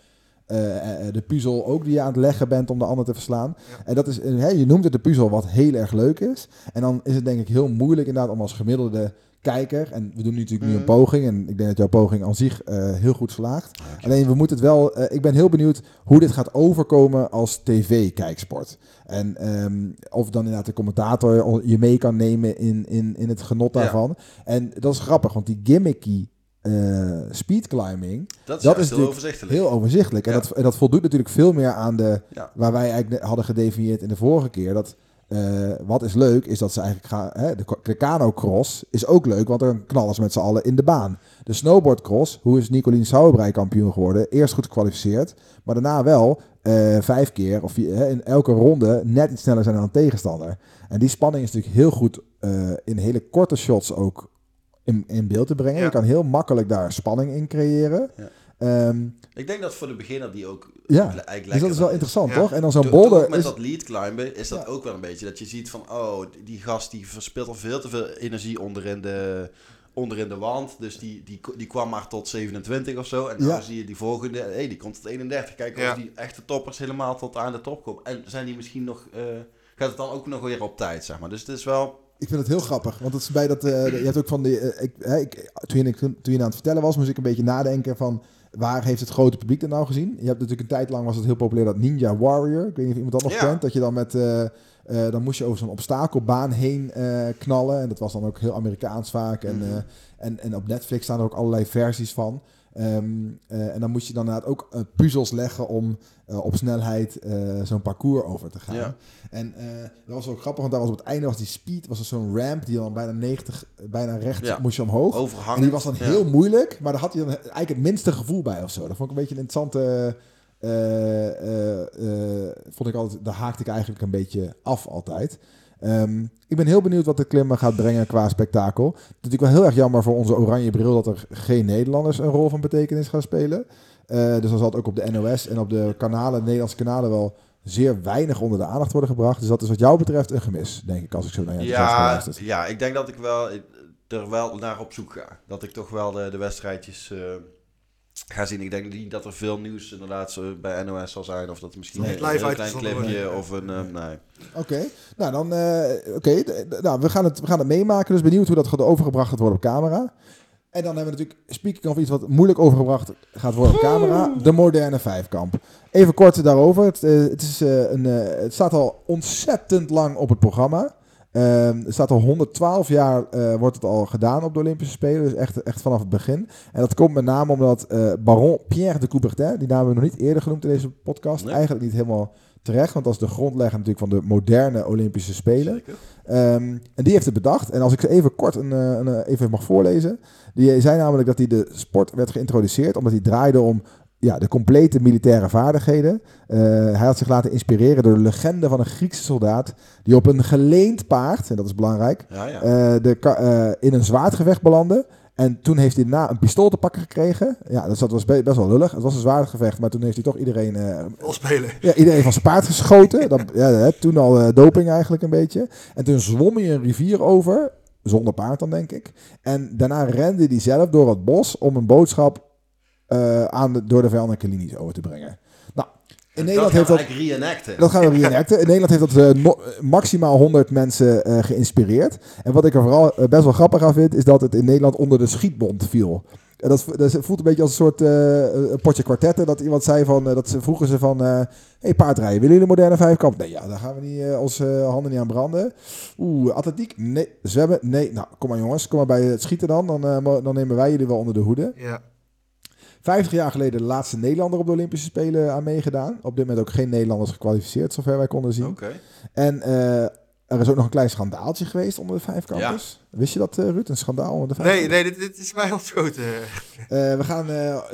eh, eh, de puzzel ook die je aan het leggen bent om de ander te verslaan. Ja. En dat is, hè, je noemt het de puzzel wat heel erg leuk is. En dan is het denk ik heel moeilijk inderdaad om als gemiddelde kijker, en we doen nu natuurlijk nu een Mhm. poging, en ik denk dat jouw poging aan zich eh, heel goed slaagt. Alleen we moeten het wel, eh, ik ben heel benieuwd hoe dit gaat overkomen als tv-kijksport. En ehm, of dan inderdaad de commentator je mee kan nemen in, in, in het genot Ja. daarvan. En dat is grappig, want die gimmicky eh speedclimbing, Dat is, Dat is heel overzichtelijk. heel overzichtelijk. En, dat, en dat voldoet natuurlijk veel meer aan de, Ja. waar wij eigenlijk hadden gedefinieerd in de vorige keer. Dat eh, wat is leuk, is dat ze eigenlijk gaan. Hè, de, de kano-cross is ook leuk, want dan knallen ze met z'n allen in de baan. De snowboardcross, hoe is Nicolien Sauerbrei kampioen geworden? Eerst goed gekwalificeerd, maar daarna wel eh, vijf keer of vier- hè, in elke ronde net iets sneller zijn dan een tegenstander. En die spanning is natuurlijk heel goed eh, in hele korte shots ook in, in beeld te brengen. Ja. Je kan heel makkelijk daar spanning in creëren. Ja. Ehm, Ik denk dat voor de beginner die ook Ja, dus dat is wel interessant, toch? En dan zo'n ook met is... dat lead climben is dat Ja. ook wel een beetje dat je ziet van oh die gast die verspilt al veel te veel energie onderin de onderin de wand dus die, die, die kwam maar tot 27 of zo en Ja. dan zie je die volgende hey, die komt tot 31 kijk of Ja. die echte toppers helemaal tot aan de top komen en zijn die misschien nog eh, gaat het dan ook nog weer op tijd zeg maar dus het is wel Ik vind het heel grappig, want het is bij dat... eh, je hebt ook van die... eh, ik, hè, ik, toen, je, toen je aan het vertellen was, moest ik een beetje nadenken van... Waar heeft het grote publiek dat nou gezien? Je hebt natuurlijk een tijd lang was het heel populair dat Ninja Warrior. Ik weet niet of iemand dat nog Ja. kent. Dat je dan met... eh, eh, dan moest je over zo'n obstakelbaan heen eh, knallen. En dat was dan ook heel Amerikaans vaak. En, Mhm. en, en op Netflix staan er ook allerlei versies van. Ehm, eh, en dan moest je dan inderdaad ook eh, puzzels leggen om eh, op snelheid zo'n parcours over te gaan. Ja. En dat was ook grappig, want daar was op het einde was die speed, was er zo'n ramp die dan bijna 90, eh, bijna rechts Ja. moest je omhoog. En die was dan Ja. heel moeilijk, maar daar had hij dan eigenlijk het minste gevoel bij of zo. Dat vond ik een beetje een interessante. vond ik altijd, daar haakte ik eigenlijk een beetje af altijd. Ehm, ik ben heel benieuwd wat de klimmen gaat brengen qua spektakel. Het is natuurlijk wel heel erg jammer voor onze oranje bril dat er geen Nederlanders een rol van betekenis gaan spelen. Eh, dus dan zal het ook op de NOS en op de kanalen, de Nederlandse kanalen wel zeer weinig onder de aandacht worden gebracht. Dus dat is wat jou betreft een gemis, denk ik, als ik zo naar je Ja, luister. ja, ik denk dat ik wel eh, er wel naar op zoek ga. Dat ik toch wel de, de wedstrijdjes eh, ga zien. Ik denk niet dat er veel nieuws inderdaad zo bij NOS zal zijn. Of dat misschien Niet een, live heel klein clipje of een... eh, nee. Oké, nou dan, eh, oké, nou, we, gaan het, we gaan het meemaken. Dus benieuwd hoe dat gaat overgebracht gaat worden op camera. En dan hebben we natuurlijk, speaking of iets wat moeilijk overgebracht gaat worden op camera, de moderne vijfkamp. Even kort daarover. Het, eh, het, is, eh, een, eh, het staat al ontzettend lang op het programma. Ehm het staat al 112 jaar eh, wordt het al gedaan op de Olympische Spelen. Dus echt, echt vanaf het begin. En dat komt met name omdat eh, baron Pierre de Coubertin, die naam hebben we nog niet eerder genoemd in deze podcast, Nee. eigenlijk niet helemaal terecht. Want dat is de grondlegger natuurlijk van de moderne Olympische Spelen. Ehm, en die heeft het bedacht. En als ik ze even kort een, eh, een, even mag voorlezen. Die zei namelijk dat hij de sport werd geïntroduceerd omdat hij draaide om ja, de complete militaire vaardigheden. Eh, hij had zich laten inspireren door de legende van een Griekse soldaat die op een geleend paard, en dat is belangrijk, Ja, ja. eh, de, eh, in een zwaardgevecht belandde. En toen heeft hij daarna een pistool te pakken gekregen. Ja, dus dat was be- best wel lullig. Het was een zwaardgevecht, maar toen heeft hij toch iedereen eh, spelen. ja, iedereen van zijn paard geschoten. Dat, ja, hè, toen al eh, doping eigenlijk een beetje. En toen zwom hij een rivier over. Zonder paard dan, denk ik. En daarna rende hij zelf door het bos om een boodschap eh, aan de, door de vijandelijke linies over te brengen. Nou, in Nederland heeft dat dat... gaan we reenacten. Dat gaan we reenacten. In Nederland heeft dat no- maximaal 100 mensen eh, geïnspireerd. En wat ik er vooral best wel grappig aan vind, is dat het in Nederland onder de schietbond viel. En dat, dat voelt een beetje als een soort eh, een potje kwartetten. Dat iemand zei van, dat ze vroegen ze van, eh hey, paardrijden, willen jullie een moderne vijfkamp? Nee, ja, daar gaan we niet eh, onze handen niet aan branden. Oeh, atletiek? Nee. Zwemmen? Nee. Nou, kom maar jongens, kom maar bij het schieten dan. Dan, eh, dan nemen wij jullie wel onder de hoede. Ja. 50 jaar geleden de laatste Nederlander op de Olympische Spelen aan meegedaan. Op dit moment ook geen Nederlanders gekwalificeerd, zover wij konden zien. Oké. En eh, er is ook nog een klein schandaaltje geweest onder de vijfkampers. Wist je dat, eh, Ruud? Een schandaal onder de Nee, vijfkampers? nee dit, dit is mij ontschoten. Eh, we gaan,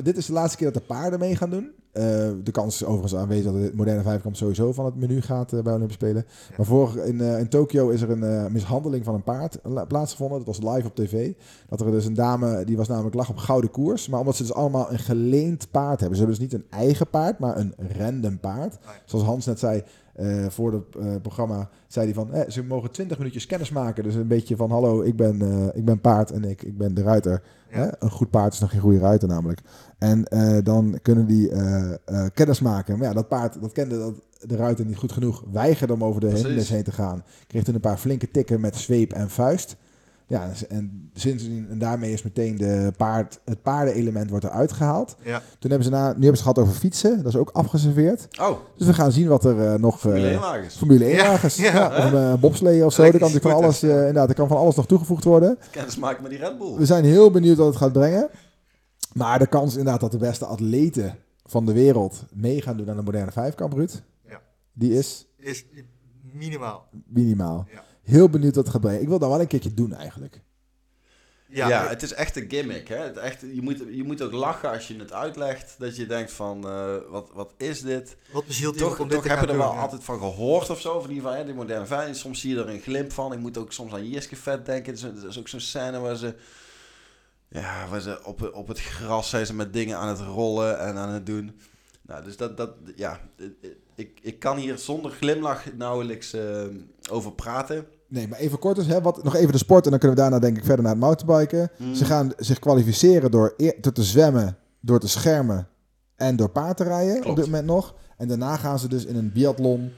dit is de laatste keer dat de paarden mee gaan doen. Eh, de kans is overigens aanwezig dat de moderne vijfkamp sowieso van het menu gaat eh, bij Olympische Spelen. Ja. Maar vorig, in, eh, in Tokio is er een mishandeling van een paard la- plaatsgevonden. Dat was live op tv. Dat er dus een dame, die was namelijk lag op gouden koers. Maar omdat ze dus allemaal een geleend paard hebben. Ze hebben dus niet een eigen paard, maar een random paard. Zoals Hans net zei, eh, voor het programma zei hij van... Eh, ze mogen 20 minuutjes kennis maken. Dus een beetje van, hallo, ik ben, eh, ik ben paard en ik, ik ben de ruiter. Ja. Hè? Een goed paard is nog geen goede ruiter namelijk. En eh, dan kunnen die eh, eh, kennis maken. Maar ja, dat paard, dat kende dat, de ruiter niet goed genoeg. Weigerde om over de hindernis heen te gaan. Kreeg toen een paar flinke tikken met zweep en vuist. Ja, en sindsdien, en daarmee is meteen de paard, het paardenelement wordt eruit gehaald. Ja. Toen hebben ze, na, nu hebben ze het gehad over fietsen. Dat is ook afgeserveerd. Oh, Dus we gaan zien wat er eh, nog... Formule eh, 1 wagens. Formule 1 Ja, wagens. ja. Ja, of een uh, bobslee of zo. Er kan van alles, eh, inderdaad, er kan van alles nog toegevoegd worden. Kennis maken met die Red Bull. We zijn heel benieuwd wat het gaat brengen. Maar de kans inderdaad dat de beste atleten van de wereld mee gaan doen aan de moderne vijfkamp, Ruud, Ja. die is Is minimaal. minimaal. Ja. Heel benieuwd wat het gaat brengen. Ik wil dat wel een keertje doen eigenlijk. Ja, Ja, het is echt een gimmick. Hè? Het echt, je, moet, je moet ook lachen als je het uitlegt. Dat je denkt van, eh, wat, wat is dit? wat bezielt Toch, om dit toch te heb je er wel ja. altijd van gehoord of zo. Van die, van, hè, die moderne vijand. Soms zie je er een glimp van. Ik moet ook soms aan Jiske Vet denken. Er is, er is ook zo'n scène waar ze... Ja, waar ze op, op het gras zijn ze met dingen aan het rollen en aan het doen. Nou, dus dat... dat ja, ik, ik kan hier zonder glimlach nauwelijks eh, over praten. Nee, maar even kort dus, hè, wat, nog even de sport en dan kunnen we daarna denk ik verder naar het mountainbiken. Hmm. Ze gaan zich kwalificeren door, te zwemmen, door te schermen en door paard te rijden op dit moment nog. En daarna gaan ze dus in een biathlon,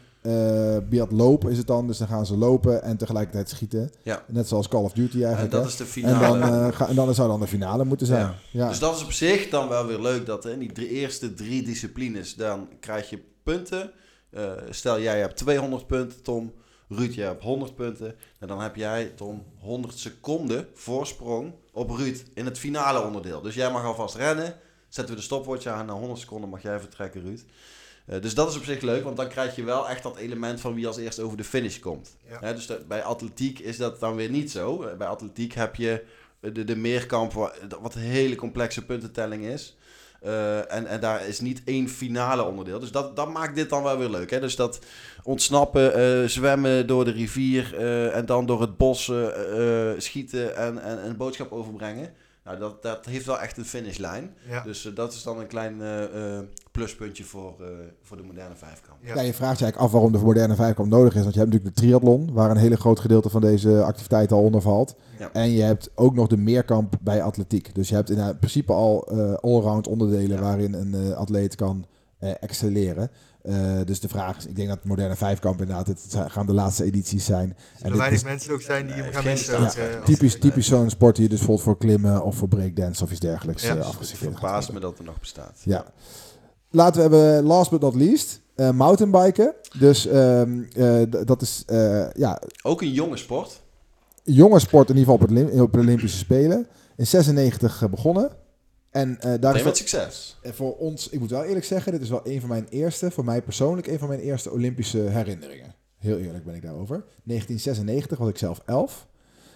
biatloop is het dan. Dus dan gaan ze lopen en tegelijkertijd schieten. Ja. Net zoals Call of Duty En eigenlijk. dat hè. is de en, finale. dan, eh, ga, en dan zou dan de finale moeten zijn. Ja. Ja. Dus dat is op zich dan wel weer leuk dat in die drie, eerste drie disciplines, dan krijg je punten. Eh, stel jij hebt 200 punten, Tom. Ruud, jij hebt 100 punten. En dan heb jij, Tom, 100 seconden voorsprong op Ruud in het finale onderdeel. Dus jij mag alvast rennen. Zetten we de stopwatch aan. Na 100 seconden mag jij vertrekken, Ruud. Eh, dus dat is op zich leuk, want dan krijg je wel echt dat element van wie als eerst over de finish komt. Ja. Dus bij atletiek is dat dan weer niet zo. Eh, Bij atletiek heb je de, de meerkamp, wa- wat een hele complexe puntentelling is. Eh, en, en daar is niet één finale onderdeel. Dus dat, dat maakt dit dan wel weer leuk. Hè? Dus dat ontsnappen, eh, zwemmen door de rivier eh, en dan door het bos schieten en, en een boodschap overbrengen. Nou, dat, dat heeft wel echt een finishlijn. Ja. Dus eh, dat is dan een klein eh, eh, pluspuntje voor, eh, voor de moderne vijfkamp. Ja. Ja, je vraagt je eigenlijk af waarom de moderne vijfkamp nodig is. Want je hebt natuurlijk de triathlon, waar een hele groot gedeelte van deze activiteit al onder valt. Ja. En je hebt ook nog de meerkamp bij atletiek. Dus je hebt in principe al eh allround onderdelen Ja. waarin een eh, atleet kan eh, excelleren. Eh, dus de vraag is, ik denk dat de moderne vijfkamp inderdaad, het gaan de laatste edities zijn. Er dit weinig is mensen ook zijn die hem gaan geen missen. eh, Ja, typisch, typisch zo'n sport die je dus bijvoorbeeld voor klimmen of voor breakdance of iets dergelijks Ja, eh, dus verbaast me dat er nog bestaat. Ja. Laten we hebben, last but not least, eh, mountainbiken. Dus ehm, eh, dat is eh, ja, Ook een jonge sport. jonge sport in ieder geval op, het, op de Olympische Spelen. In 96 begonnen. En eh, daar is met succes. en voor ons, ik moet wel eerlijk zeggen, dit is wel een van mijn eerste, voor mij persoonlijk, een van mijn eerste Olympische herinneringen. Heel eerlijk ben ik daarover. 1996 was ik zelf 11.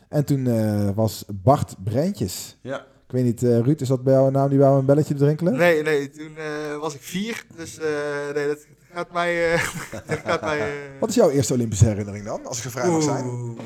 En toen eh, was Bart Brentjes. Ja. Ik weet niet, eh, Ruud, is dat bij jou een naam die bij jou een belletje te drinkelen? Nee, nee, toen eh, was ik vier. Dus eh, nee, dat gaat mij... eh, [LAUGHS] dat gaat mij eh, Wat is jouw eerste Olympische herinnering dan, als ik gevraagd mag zijn?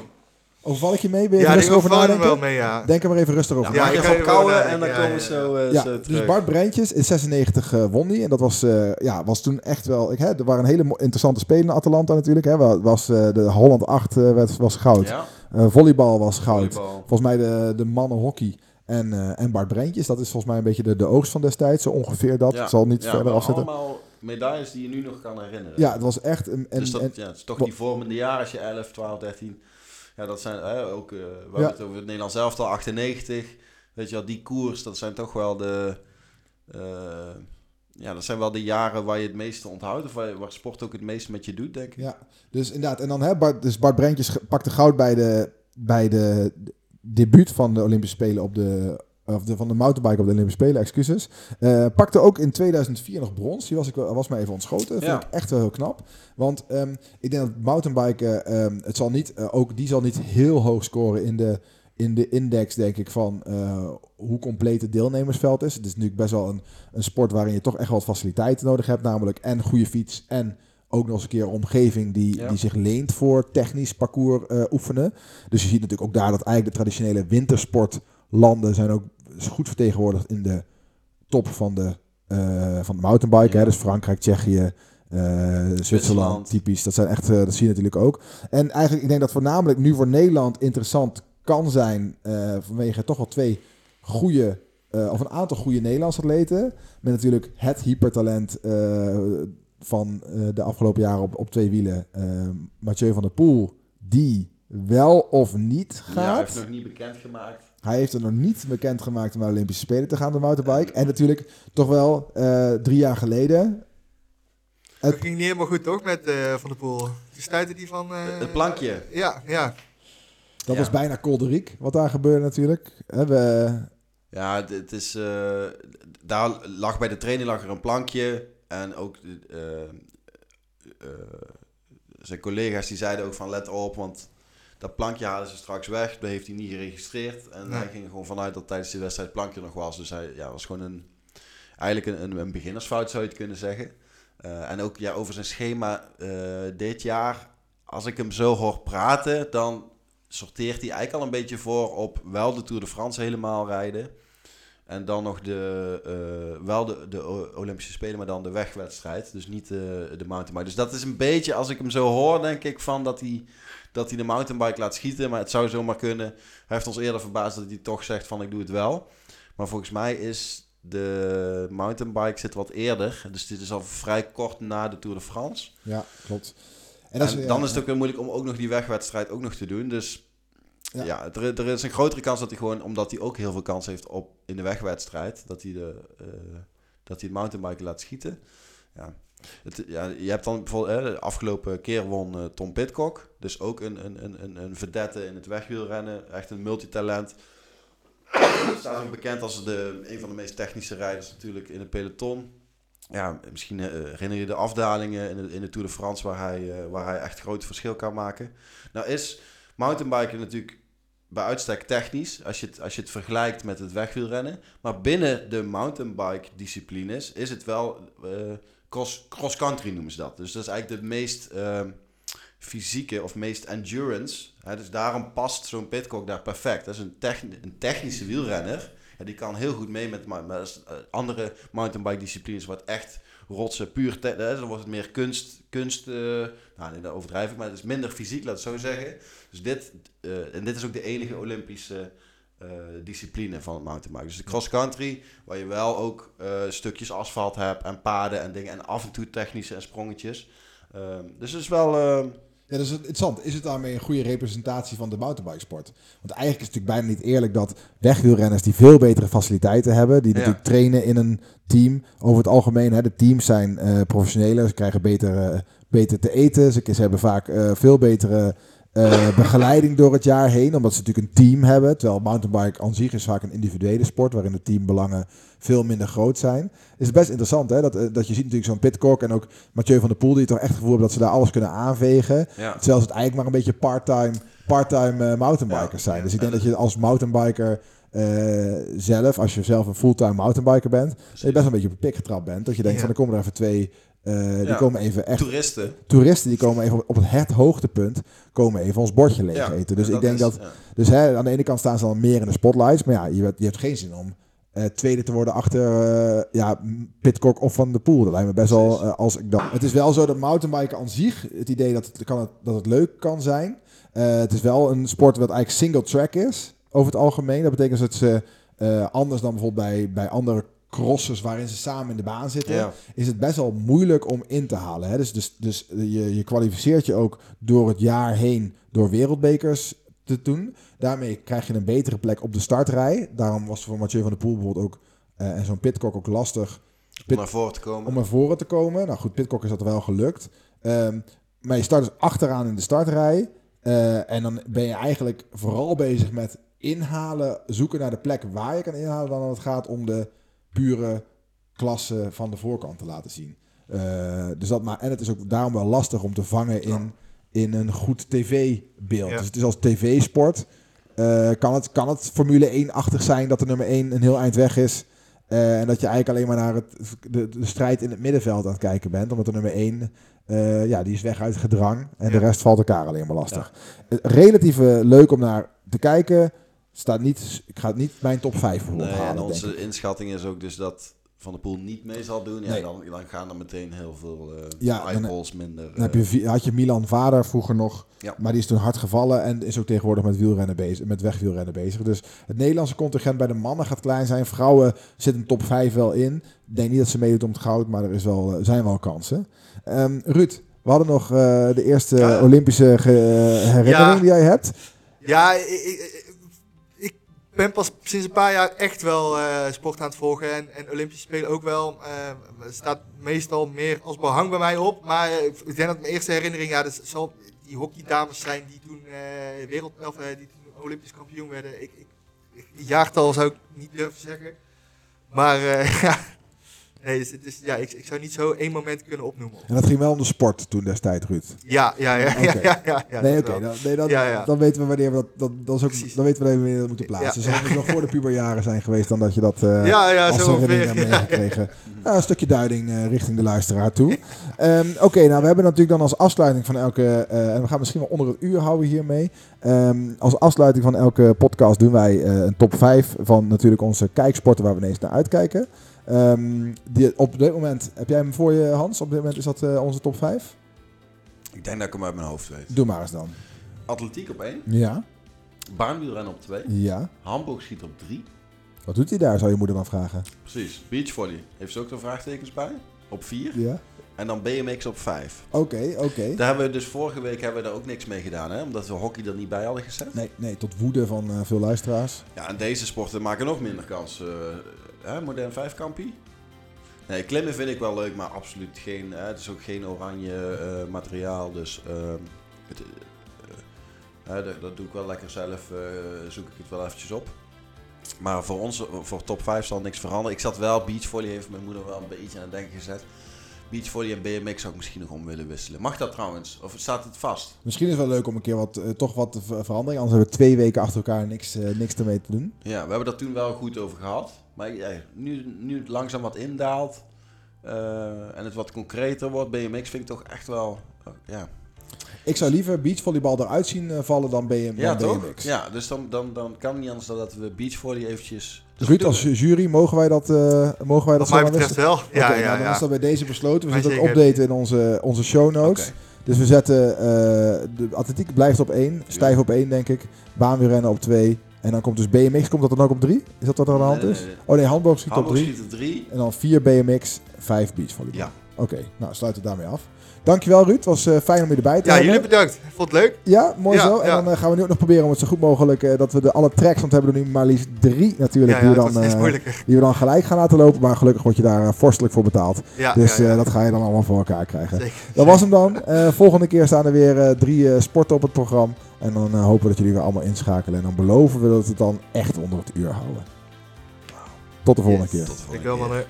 Overval ik je mee? Ben je Ja, rustig over nadenken? wel mee, ja. Denk er maar even rustig Ja, over Ja, ik ga kouwen en dan Ja, komen we ja, zo, eh, Ja, zo dus. Bart Breintjes in 96 eh, won die. En dat was, eh, ja, was toen echt wel... Ik, hè, er waren hele interessante spelen in Atalanta natuurlijk. Hè. Wa- Was, eh, de Holland 8 eh, werd, was goud. Ja, Eh, volleybal was goud. volleybal. Volgens mij de, de mannenhockey en, eh, en Bart Breintjes. Dat is volgens mij een beetje de, de oogst van destijds. Zo ongeveer dat. Ja, Ik zal niet ja, verder afzetten. allemaal medailles die je nu nog kan herinneren. Ja, het was echt... Een, en, dus dat, en- ja, het is toch die vormende jaren als je 11, 12, 13. Ja, dat zijn hè, ook, eh we Ja. het over het Nederlands elftal 98. Weet je wel, die koers, dat zijn toch wel de... eh, ja, dat zijn wel de jaren waar je het meeste onthoudt. Of waar, waar sport ook het meeste met je doet, denk ik. Ja, dus inderdaad. En dan hè, Bart, dus Bart Breintjes ge- pakte goud bij de, bij de debuut van de Olympische Spelen op de of de, van de mountainbike op de Olympische Spelen, excuses. Eh, pakte ook in 2004 nog brons. Die was, ik, wel- was me even ontschoten. Dat Ja. vind ik echt wel heel knap. Want ehm, ik denk dat mountainbiken, ehm, het zal niet, eh, ook, die zal niet heel hoog scoren in de, in de index, denk ik, van eh, hoe compleet het deelnemersveld is. Het is natuurlijk best wel een, een sport waarin je toch echt wel wat faciliteiten nodig hebt. Namelijk en goede fiets en ook nog eens een keer een omgeving die, Ja. die zich leent voor technisch parcours oefenen. Dus je ziet natuurlijk ook daar dat eigenlijk de traditionele wintersportlanden zijn ook goed vertegenwoordigd in de top van de, eh, van de mountainbike. Ja. Hè? Dus Frankrijk, Tsjechië, eh, Zwitserland, typisch. Dat zijn echt, eh, dat zie je natuurlijk ook. En eigenlijk, ik denk dat voornamelijk nu voor Nederland interessant kan zijn vanwege toch wel twee goede, of een aantal goede Nederlandse atleten. Met natuurlijk het hypertalent van de afgelopen jaren op, op twee wielen. Mathieu van der Poel, die wel of niet Ja, hij gaat. heeft nog niet bekendgemaakt. Hij heeft er nog niet bekendgemaakt om naar de Olympische Spelen te gaan, de mountainbike. En natuurlijk toch wel eh, drie jaar geleden. Dat ging niet helemaal goed, toch, met eh, Van der Poel? Die stuitte die van... eh, Het plankje. Ja, ja. Dat Ja. was bijna Kolderiek, wat daar gebeurde natuurlijk. Hè, we, Ja, het, het is, eh, daar lag bij de training lag er een plankje. En ook zijn collega's die zeiden ook van let op, want dat plankje halen ze straks weg. Dat heeft hij niet geregistreerd. En Nee. hij ging er gewoon vanuit dat tijdens de wedstrijd plankje nog was. Dus hij ja, was gewoon een, eigenlijk een, een, een beginnersfout zou je het kunnen zeggen. Eh, en ook ja, over zijn schema eh, dit jaar, als ik hem zo hoor praten, dan sorteert hij eigenlijk al een beetje voor op wel de Tour de France helemaal rijden. En dan nog de, eh, wel de, de Olympische Spelen, maar dan de wegwedstrijd. Dus niet de, de mountainbike. Dus dat is een beetje, als ik hem zo hoor, denk ik van dat hij, dat hij de mountainbike laat schieten. Maar het zou zomaar kunnen. Hij heeft ons eerder verbaasd dat hij toch zegt van ik doe het wel. Maar volgens mij is de mountainbike zit wat eerder. Dus dit is al vrij kort na de Tour de France. ja, klopt. En, En, dat is, dan ja, is het ook weer moeilijk om ook nog die wegwedstrijd ook nog te doen. Dus Ja. er, er is een grotere kans dat hij gewoon, omdat hij ook heel veel kans heeft op in de wegwedstrijd, dat hij de, eh, dat hij het mountainbiken laat schieten. Ja. Het, ja, je hebt dan bijvoorbeeld, hè, de afgelopen keer won eh, Tom Pitcock. Dus ook een, een, een, een, een verdette in het wegwielrennen. Echt een multitalent. [COUGHS] Staat ook bekend als de, een van de meest technische rijders natuurlijk in het peloton. Ja, misschien eh, herinner je de afdalingen in de, in de Tour de France waar hij, waar hij echt groot verschil kan maken. Nou is mountainbiken natuurlijk bij uitstek technisch, als je het, als je het vergelijkt met het wegwielrennen. Maar binnen de mountainbike disciplines is het wel eh, cross, cross-country noemen ze dat. Dus dat is eigenlijk de meest ehm, fysieke of meest endurance. Hè, dus daarom past zo'n Pitcock daar perfect. Dat is een, een technische wielrenner. Ja, die kan heel goed mee met is, eh, andere mountainbike disciplines wat echt rotsen, puur te- dan wordt het meer kunst, kunst eh, nou nee, dat overdrijf ik, maar het is minder fysiek, laat het zo zeggen. Dus dit, eh, en dit is ook de enige Olympische eh, discipline van het mountainbike. Dus de cross country, waar je wel ook stukjes asfalt hebt en paden en dingen en af en toe technische en sprongetjes. Ehm, dus het is wel... Ja, dat is interessant. Is het daarmee een goede representatie van de mountainbikesport? Want eigenlijk is het natuurlijk bijna niet eerlijk dat wegwielrenners die veel betere faciliteiten hebben, die Ja. natuurlijk trainen in een team. Over het algemeen, hè, de teams zijn eh professioneler, ze krijgen beter, eh, beter te eten, ze, ze hebben vaak eh, veel betere eh, begeleiding door het jaar heen, omdat ze natuurlijk een team hebben. Terwijl mountainbike aan zich is vaak een individuele sport, waarin de teambelangen veel minder groot zijn. Is best interessant, hè? Dat, eh, dat je ziet natuurlijk zo'n Pitcock en ook Mathieu van der Poel, die toch echt het gevoel hebben dat ze daar alles kunnen aanvegen. ja. Terwijl het eigenlijk maar een beetje part-time part-time eh, mountainbikers zijn. Dus ik denk dat je als mountainbiker zelf, als je zelf een fulltime mountainbiker bent, dat je best een beetje op de pik getrapt bent. Dat je denkt Ja. van er komen er even twee, eh, die Ja. komen even echt, Toeristen. toeristen die komen even op, het, het hoogtepunt, komen even ons bordje leeg Ja, eten. Dus ik denk is- dat, ja. dus hè, aan de ene kant staan ze dan meer in de spotlights, maar ja, je, hebt- je hebt geen zin om eh, tweede te worden achter eh, ja, Pitcock of Van de Poel. Dat lijkt me best wel als ik dan. Het is wel zo dat mountainbiken aan zich, het idee dat het, kan het, dat het leuk kan zijn. Het is wel een sport wat eigenlijk single track is, over het algemeen. Dat betekent dat ze anders dan bijvoorbeeld bij, bij andere crossers waarin ze samen in de baan zitten, Ja. is het best wel moeilijk om in te halen. Hè? Dus, dus, dus je, je kwalificeert je ook door het jaar heen door wereldbekers te doen. Daarmee krijg je een betere plek op de startrij. Daarom was voor Mathieu van der Poel bijvoorbeeld ook eh, en zo'n Pitcock ook lastig Om naar voren te komen. om naar voren te komen. Nou goed, Pitcock is dat wel gelukt. Ehm, maar je start dus achteraan in de startrij. Eh, en dan ben je eigenlijk vooral bezig met inhalen, zoeken naar de plek waar je kan inhalen, dan het gaat om de pure klasse van de voorkant te laten zien. Uh, dus dat maar, en het is ook daarom wel lastig om te vangen in, in een goed tv-beeld. Ja. Dus het is als tv-sport. Uh, kan, het, kan het Formule 1-achtig zijn dat de nummer 1 een heel eind weg is. Uh, en dat je eigenlijk alleen maar naar het, de, de, strijd in het middenveld aan het kijken bent. Omdat de nummer 1, ja, die is weg uit gedrang. En Ja. de rest valt elkaar alleen maar lastig. Relatief leuk om naar te kijken. Staat niet, ik ga het niet mijn top 5 voor Nee, ophalen, en onze inschatting is ook dus dat Van de Poel niet mee zal doen. Ja, Nee. dan, dan gaan er meteen heel veel eh Ja, eyeballs minder. Dan heb je, Vi- had je Milan Vader vroeger nog, Ja. maar die is toen hard gevallen en is ook tegenwoordig met wielrennen bezig, met wegwielrennen bezig. Dus het Nederlandse contingent bij de mannen gaat klein zijn. Vrouwen zit een top 5 wel in. Ik denk niet dat ze meedoet om het goud, maar er is wel, eh, zijn wel kansen. Ehm, Ruud, we hadden nog eh, de eerste Ja. Olympische eh, herinnering die jij hebt. Ja, ik, ik ben pas sinds een paar jaar echt wel eh, sport aan het volgen. En, en Olympische Spelen ook wel. Het staat meestal meer als behang bij mij op. Maar eh, ik denk dat mijn eerste herinnering, ja, dat zal die hockeydames zijn die toen, wereld, of, die toen Olympisch kampioen werden. Ik, ik, ik, jaartal zou ik niet durven zeggen. Maar [LAUGHS] ja, nee, dus, dus, ja ik, ik zou niet zo één moment kunnen opnoemen. En dat ging wel om de sport toen destijds, Ruud. Ja, ja, ja, ja, ja, ja, ja, nee, oké, dan, nee, dan, Ja, ja. dan weten we wanneer we dat, dat, dat is ook, Precies. dan weten we wanneer we dat moeten plaatsen. Dus moet nog voor de puberjaren zijn geweest dan dat je dat ja, ja, als zo herinnering hebt Ja, ja. meegekregen. Ja, een stukje duiding eh, richting de luisteraar toe. Ehm, Oké, nou we hebben natuurlijk dan als afsluiting van elke, eh, en we gaan misschien wel onder het uur houden hiermee. Ehm, als afsluiting van elke podcast doen wij een top 5 van natuurlijk onze kijksporten waar we ineens naar uitkijken. Ehm, die, op dit moment, heb jij hem voor je Hans? Op dit moment is dat eh, onze top 5? Ik denk dat ik hem uit mijn hoofd weet. Doe maar eens dan. Atletiek op 1, Ja, baanwielrennen op 2, ja. Hamburg schiet op 3. Wat doet hij daar, zou je moeder dan vragen. Precies. Beachvolley. Heeft ze ook er vraagtekens bij? Op 4. Ja. En dan BMX op 5. Oké, oké. Daar hebben we dus vorige week hebben we daar ook niks mee gedaan, hè? omdat we hockey er niet bij hadden gezet. Nee, nee, tot woede van eh, veel luisteraars. Ja, en deze sporten maken nog minder kans. eh hè, modern vijfkampie. Nee, klimmen vind ik wel leuk, maar absoluut geen. Hè, het is ook geen oranje eh, materiaal, dus ehm, het, eh, dat, dat doe ik wel lekker zelf. eh, zoek ik het wel eventjes op. Maar voor ons, voor top 5 zal niks veranderen. Ik zat wel, beachvolley heeft mijn moeder wel een beetje aan het denken gezet. Beachvolley en BMX zou ik misschien nog om willen wisselen. Mag dat trouwens? Of staat het vast? Misschien is het wel leuk om een keer wat, toch wat te ver- verandering. Anders hebben we twee weken achter elkaar niks, niks ermee te doen. Ja, we hebben dat toen wel goed over gehad. Maar ja, nu, nu het langzaam wat indaalt eh, en het wat concreter wordt, BMX vind ik toch echt wel... eh, ja, Ik zou liever beachvolleybal eruit zien eh, vallen dan, BM, ja dan toch? BMX. Ja, dus dan, dan, dan kan het niet anders dan dat we beachvolley eventjes... Dus Ruud, als jury, mogen wij dat, eh, mogen wij dat Wat mij betreft wel. Oké, Ja, nou, ja, dan ja. is dat bij deze besloten. We zullen ook zeker. updaten in onze, onze show notes. Oké. Dus we zetten, eh, de atletiek blijft op 1, stijf op 1 denk ik. Baanwielrennen op 2. En dan komt dus BMX, komt dat dan ook op 3? Is dat wat er aan de hand is? nee. Oh nee, handboog schiet op Hamburg 3. schiet er drie. En dan 4 BMX, 5 beachvolleybal. Ja. Oké, nou sluiten we daarmee af. Dankjewel Ruud, het was eh, fijn om je erbij te Ja, hebben. jullie bedankt. Vond het leuk. Ja, mooi Ja, zo. En ja. dan eh, gaan we nu ook nog proberen om het zo goed mogelijk, eh, dat we de alle tracks, want we hebben er nu maar liefst drie natuurlijk, Ja, die, ja, we dan, die we dan gelijk gaan laten lopen. Maar gelukkig word je daar vorstelijk voor betaald. Ja, dus ja, ja. dat ga je dan allemaal voor elkaar krijgen. Zeker. Dat was hem dan. Volgende keer staan er weer drie sporten op het programma. En dan hopen we dat jullie weer allemaal inschakelen. En dan beloven we dat we het dan echt onder het uur houden. Tot de volgende Yes. keer. Tot de Ik wil mannen.